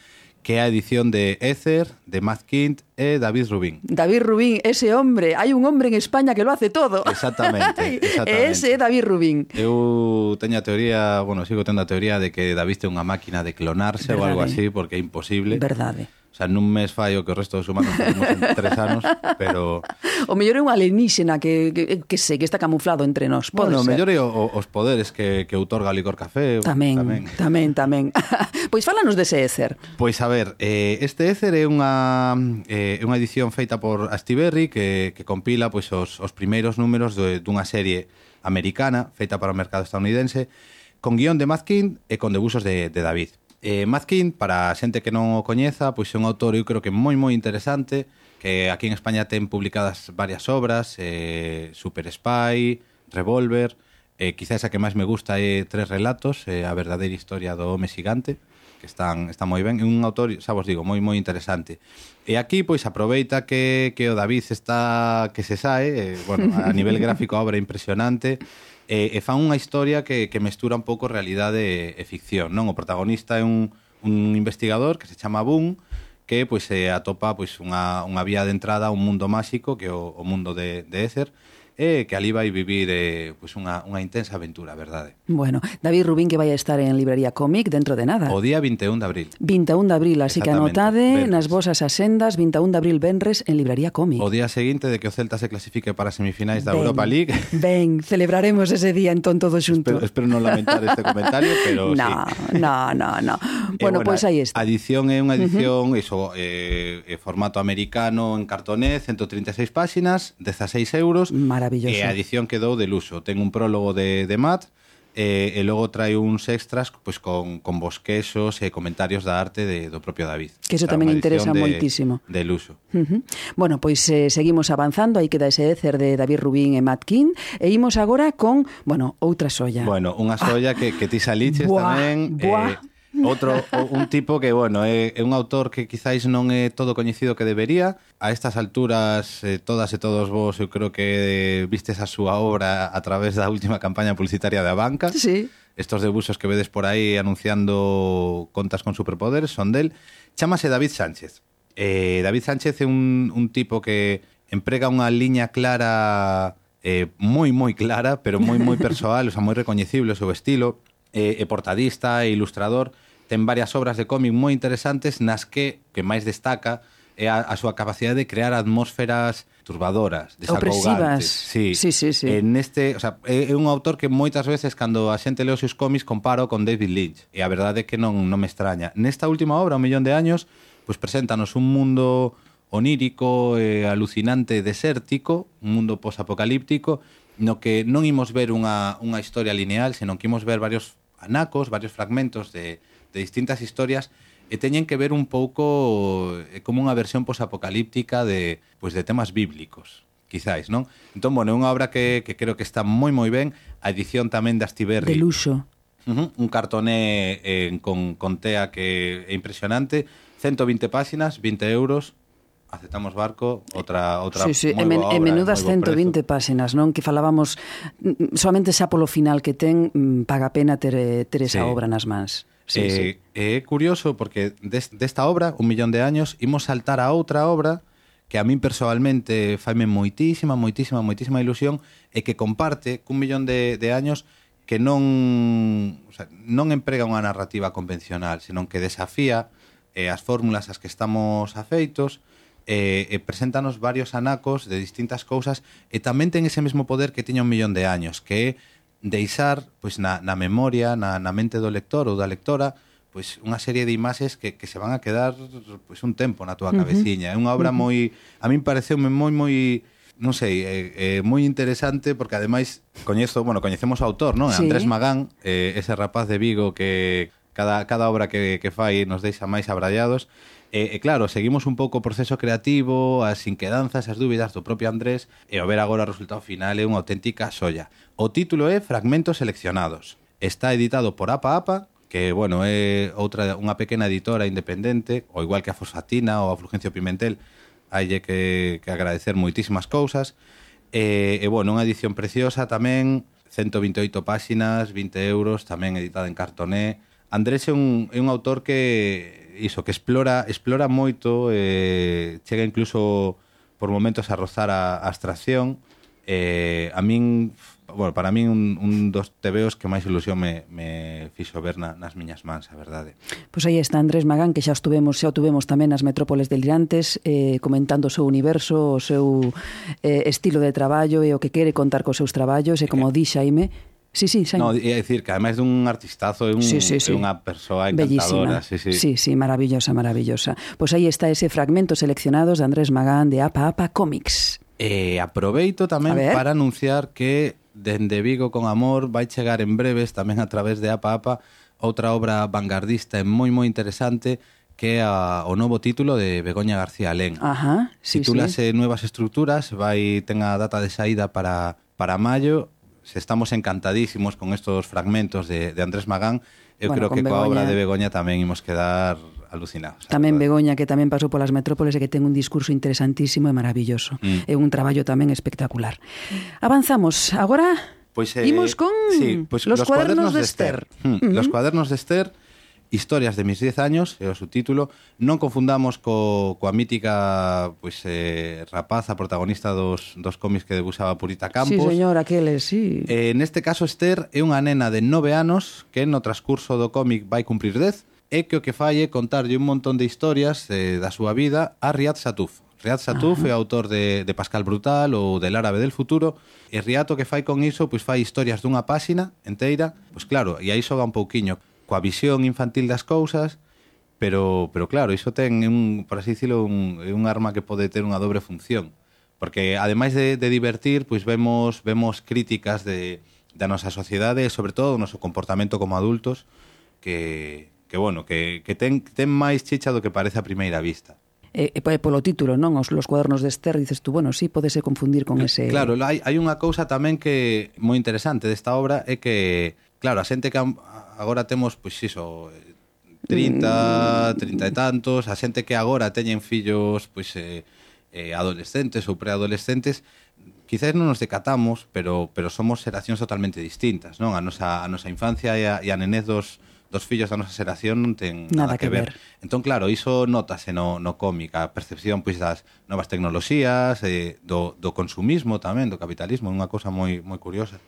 que é a edición de Ether, de Matt Kint e David Rubín. David Rubín, ese hombre, hai un hombre en España que lo hace todo. Exactamente, exactamente. Ese é David Rubín. Eu teño a teoría, bueno, sigo tendo a teoría de que David é unha máquina de clonarse Verdade. ou algo así, porque é imposible. Verdade O sea, nun mes fai o que o resto dos humanos facemos en tres anos, pero... O mellor é un alienígena que, que, que sei, que está camuflado entre nós. Pode bueno, ser. mellor é o, os poderes que, que outorga licor café. Tamén, tamén, tamén. tamén. pois fálanos dese écer. Pois a ver, eh, este écer é unha, eh, unha edición feita por Astiberri que, que compila pois, os, os primeiros números de, dunha serie americana feita para o mercado estadounidense con guión de Mazkin e con debuxos de, de David. Eh, Mazkin, para a xente que non o coñeza, pois é un autor, eu creo que moi moi interesante, que aquí en España ten publicadas varias obras, eh, Super Spy, Revolver, eh, quizás a que máis me gusta é Tres Relatos, eh, a verdadeira historia do home xigante, que están, está moi ben, é un autor, xa vos digo, moi moi interesante. E aquí, pois, aproveita que, que o David está que se sae, eh, bueno, a nivel gráfico a obra impresionante, e, e fan unha historia que, que mestura un pouco realidade e ficción, non? O protagonista é un, un investigador que se chama Boone, que pois se atopa pois unha, unha vía de entrada a un mundo máxico que é o, o mundo de, de Éther, e que ali vai vivir eh, pues unha, unha intensa aventura, verdade. Bueno, David Rubín que vai estar en Librería Cómic dentro de nada. O día 21 de abril. 21 de abril, así que anotade venres. nas vosas asendas 21 de abril Benres en Librería Cómic. O día seguinte de que o Celta se clasifique para semifinais da ben, Europa League. Ben, celebraremos ese día entón todos xuntos. Espero, espero non lamentar este comentario, pero no, sí. No, no, no. Bueno, eh, bueno, pois pues aí está. edición é unha edición, uh -huh. iso, eh, eh, formato americano en cartoné, 136 páxinas, 16 euros. Maravilloso Maravilloso. E a edición quedou de luxo. Ten un prólogo de, de Matt, eh, e logo trae uns extras pois con, con bosquexos e comentarios da arte de, do propio David. Que iso tamén interesa de, moitísimo. De luxo. Uh -huh. Bueno, pois eh, seguimos avanzando, aí queda ese écer de David Rubín e Matt King, e imos agora con, bueno, outra solla. Bueno, unha solla ah, que, que ti saliches buah, tamén. Buah. Eh, Outro un tipo que, bueno, é, é un autor que quizáis non é todo coñecido que debería. A estas alturas, eh, todas e todos vos, eu creo que eh, vistes a súa obra a través da última campaña publicitaria da banca. Sí. Estos debuxos que vedes por aí anunciando contas con superpoderes son del. Chámase David Sánchez. Eh, David Sánchez é un, un tipo que emprega unha liña clara eh, moi moi clara, pero moi moi persoal, o sea, moi recoñecible o seu estilo, eh, é portadista e ilustrador, ten varias obras de cómic moi interesantes nas que que máis destaca é a, a súa capacidade de crear atmósferas turbadoras, desacougantes. Sí. sí, sí, sí. En este, o sea, é un autor que moitas veces cando a xente leo os seus cómics comparo con David Lynch, e a verdade é que non, non me extraña. Nesta última obra, Un millón de años, pois pues preséntanos un mundo onírico, eh, alucinante, desértico, un mundo posapocalíptico, no que non imos ver unha, unha historia lineal, senón que imos ver varios anacos, varios fragmentos de, de distintas historias e teñen que ver un pouco eh, como unha versión posapocalíptica de, pois, de temas bíblicos quizáis, non? Entón, bueno, é unha obra que, que creo que está moi moi ben A edición tamén de Astiberri De luxo uh -huh, Un cartoné eh, con, con tea que é impresionante 120 páxinas, 20 euros aceptamos barco, outra outra sí, sí. Moi boa obra, e menudas 120 páxinas, non? Que falábamos mm, mm, solamente xa polo final que ten mm, paga pena ter eh, ter esa sí. obra nas mans. Sí, eh, sí. Eh, é curioso porque des, desta obra, un millón de años, imos saltar a outra obra que a min persoalmente faime moitísima, moitísima, moitísima ilusión e que comparte cun millón de, de años que non o sea, non emprega unha narrativa convencional, senón que desafía eh, as fórmulas ás que estamos afeitos e, eh, e eh, preséntanos varios anacos de distintas cousas e tamén ten ese mesmo poder que tiña un millón de años, que é deixar pois na, na memoria, na, na mente do lector ou da lectora, pois unha serie de imaxes que, que se van a quedar pois un tempo na túa cabeciña. É unha obra moi a min pareceume moi moi non sei, é, é moi interesante porque ademais coñezo, bueno, coñecemos o autor, non? Sí. Andrés Magán, eh, ese rapaz de Vigo que cada cada obra que que fai nos deixa máis abrallados E, e claro, seguimos un pouco o proceso creativo, as inquedanzas, as dúbidas do propio Andrés e o ver agora o resultado final é unha auténtica solla. O título é Fragmentos seleccionados. Está editado por Apa Apa, que bueno, é outra unha pequena editora independente, ou igual que a Fosfatina ou a Fulgencio Pimentel, hai que, que agradecer moitísimas cousas. E, e bueno, unha edición preciosa tamén, 128 páxinas, 20 euros, tamén editada en cartoné. Andrés é un, é un autor que iso que explora explora moito, eh, chega incluso por momentos a rozar a, a abstracción. Eh, a min, bueno, para min un, un dos tebeos que máis ilusión me, me fixo ver na, nas miñas mans, a verdade. Pois aí está Andrés Magán, que xa estuvemos, xa tuvemos tamén nas metrópoles delirantes, eh, comentando o seu universo, o seu eh, estilo de traballo e o que quere contar cos seus traballos, e como dixa di Xaime, Sí, sí, xa... No, é dicir que ademais dun artistazo, é, un, sí, sí, sí. é unha persoa encantadora. Bellísima. Sí, sí. sí, sí, maravillosa, maravillosa. Pois pues aí está ese fragmento seleccionados de Andrés Magán de Apa Apa Comics. E eh, aproveito tamén para anunciar que dende Vigo con Amor vai chegar en breves tamén a través de Apa Apa outra obra vanguardista e moi moi interesante que é a, o novo título de Begoña García Alén. Ajá, sí, Titúlase sí. Nuevas Estructuras, vai ten a data de saída para para maio se estamos encantadísimos con estos fragmentos de, de Andrés Magán, eu bueno, creo que Begoña... coa obra de Begoña tamén imos quedar alucinados. Tamén Begoña, que tamén pasou polas metrópoles e que ten un discurso interesantísimo e maravilloso. Mm. É un traballo tamén espectacular. Avanzamos. Agora... Pois, eh, Imos con sí, pois, los, los cuadernos, cuadernos de Esther. De Esther. Mm. Los cuadernos de Esther Historias de mis 10 años, é o subtítulo. Non confundamos co, coa mítica pois, eh, rapaza protagonista dos, dos cómics que debuxaba Purita Campos. Sí, señor, aqueles, sí. Eh, neste caso, Esther é unha nena de 9 anos que no transcurso do cómic vai cumprir 10 e que o que fai é contarlle un montón de historias eh, da súa vida a Riad Satuf. Riad Satuf é autor de, de Pascal Brutal ou del Árabe del Futuro e Riad o que fai con iso pois fai historias dunha páxina enteira, pois claro, e aí xoga un pouquiño coa visión infantil das cousas, pero, pero claro, iso ten, un, por así dicilo, un, un arma que pode ter unha dobre función. Porque, ademais de, de divertir, pois vemos, vemos críticas de, da nosa sociedade, sobre todo do noso comportamento como adultos, que, que bueno, que, que ten, ten máis chicha do que parece a primeira vista eh, e polo título, non? Os, los cuadernos de Esther, dices tú, bueno, sí, podese confundir con ese... Claro, hai, hai unha cousa tamén que moi interesante desta obra é que, claro, a xente que agora temos, pois iso, eh, 30, 30 mm. e tantos, a xente que agora teñen fillos, pois, eh, eh, adolescentes ou preadolescentes, quizás non nos decatamos, pero pero somos xeracións totalmente distintas, non? A nosa a nosa infancia e a, e a nenez dos dos fillos da nosa xeración non ten nada, nada que, que ver. ver. Entón, claro, iso notase no, no cómic, a percepción pois, das novas tecnoloxías, eh, do, do consumismo tamén, do capitalismo, é unha cosa moi moi curiosa.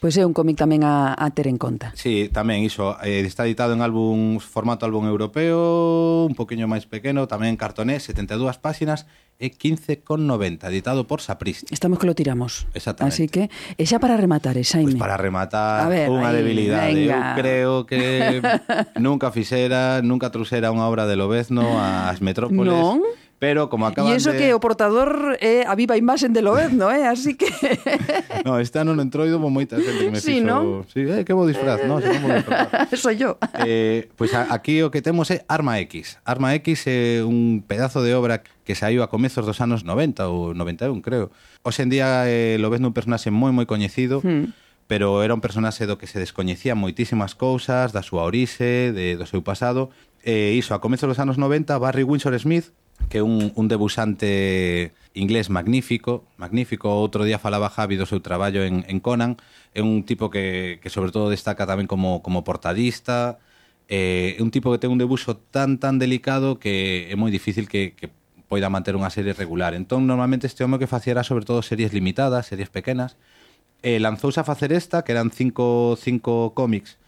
Pois é un cómic tamén a, a ter en conta. Sí, tamén iso. Eh, está editado en álbum formato álbum europeo, un poquinho máis pequeno, tamén cartonés, 72 páxinas e 15,90, editado por Sapristi. Estamos que lo tiramos. Exactamente. Así que, e xa para rematar, eh, Xaime. Pois pues para rematar, ver, unha debilidade. Venga. Eu creo que nunca fixera, nunca trusera unha obra de Lobezno ás metrópoles. Non? Pero como acaban E iso de... que o portador é eh, a viva imaxen de Lobezno, eh? Así que... no, este ano no entroido con moita xente que me sí, fixo... ¿no? Sí, eh, que bo disfraz, no? Si non Soy yo. Eh, pois pues aquí o que temos é Arma X. Arma X é un pedazo de obra que saiu a comezos dos anos 90 ou 91, creo. Hoxe en día eh, lo ves un personaxe moi, moi coñecido. Hmm pero era un personaxe do que se descoñecían moitísimas cousas, da súa orixe, de, do seu pasado, e iso, a comezos dos anos 90, Barry Windsor Smith que é un, un debusante inglés magnífico, magnífico. Outro día falaba Javi do seu traballo en, en Conan. É un tipo que, que sobre todo destaca tamén como, como portadista. Eh, é un tipo que ten un debuxo tan tan delicado que é moi difícil que, que poida manter unha serie regular. Entón, normalmente este home que faciera sobre todo series limitadas, series pequenas, eh, lanzouse a facer esta, que eran cinco, cinco cómics,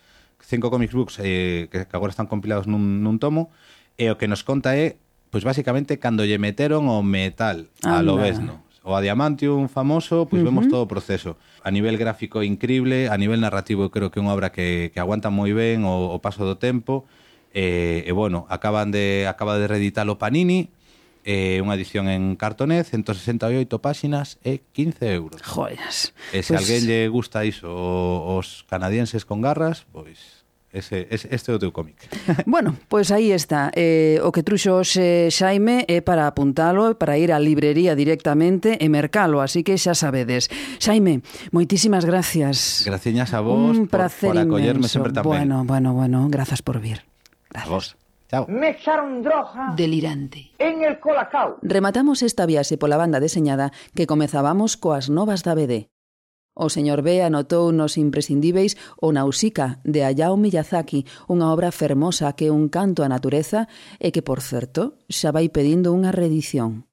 cinco comics books eh, que, que agora están compilados nun, nun tomo, e o que nos conta é pois basicamente cando lle meteron o metal Anda. al obesno o a Diamantium famoso, pois uh -huh. vemos todo o proceso. A nivel gráfico increíble, a nivel narrativo creo que é unha obra que, que aguanta moi ben o, o paso do tempo. E, eh, e bueno, acaban de acaba de reeditar o Panini, eh, unha edición en cartonez, 168 páxinas e 15 euros. Joyas. E se pues... alguén lle gusta iso, os canadienses con garras, pois ese, ese, este é o teu cómic. Bueno, pois pues aí está. Eh, o que truxo hoxe Xaime é para apuntalo, para ir á librería directamente e mercalo, así que xa sabedes. Xaime, moitísimas gracias. Graciñas a vos Un placer por, por acollerme inmenso. sempre tan Bueno, ben. bueno, bueno, grazas por vir. Gracias. A vos. Chao. Me echaron droga. Delirante. En el colacao. Rematamos esta viaxe pola banda deseñada que comezábamos coas novas da BD. O señor B anotou nos imprescindíveis o Nausica de Hayao Miyazaki, unha obra fermosa que é un canto á natureza e que, por certo, xa vai pedindo unha reedición.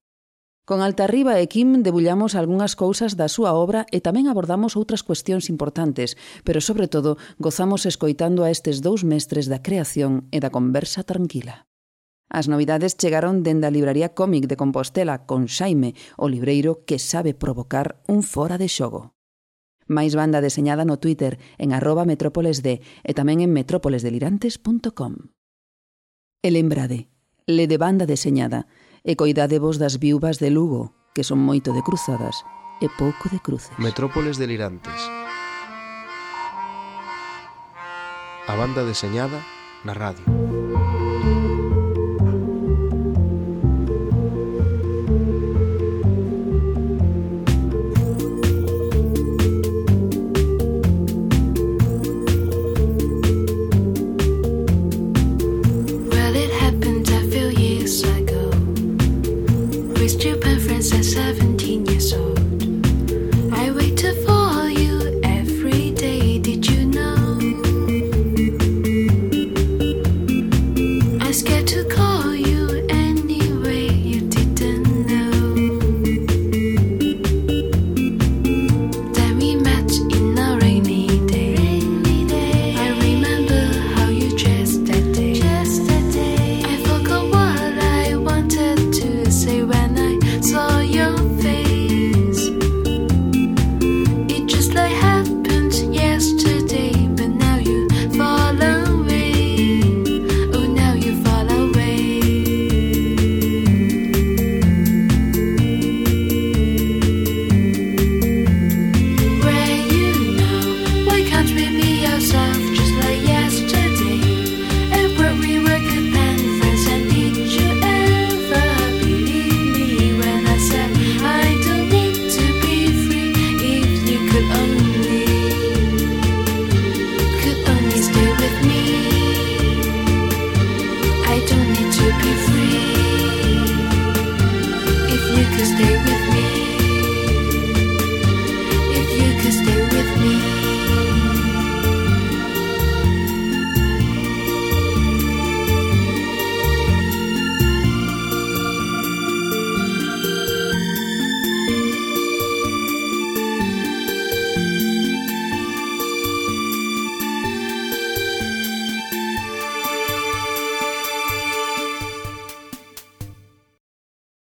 Con Altarriba e Kim debullamos algunhas cousas da súa obra e tamén abordamos outras cuestións importantes, pero sobre todo gozamos escoitando a estes dous mestres da creación e da conversa tranquila. As novidades chegaron dende a libraría cómic de Compostela con Xaime, o libreiro que sabe provocar un fora de xogo. Máis banda deseñada no Twitter en arroba metrópolesd e tamén en metrópolesdelirantes.com. E lembrade, le de banda deseñada e coidadevos das viúvas de Lugo, que son moito de cruzadas e pouco de cruces. Metrópoles delirantes. A banda deseñada na radio.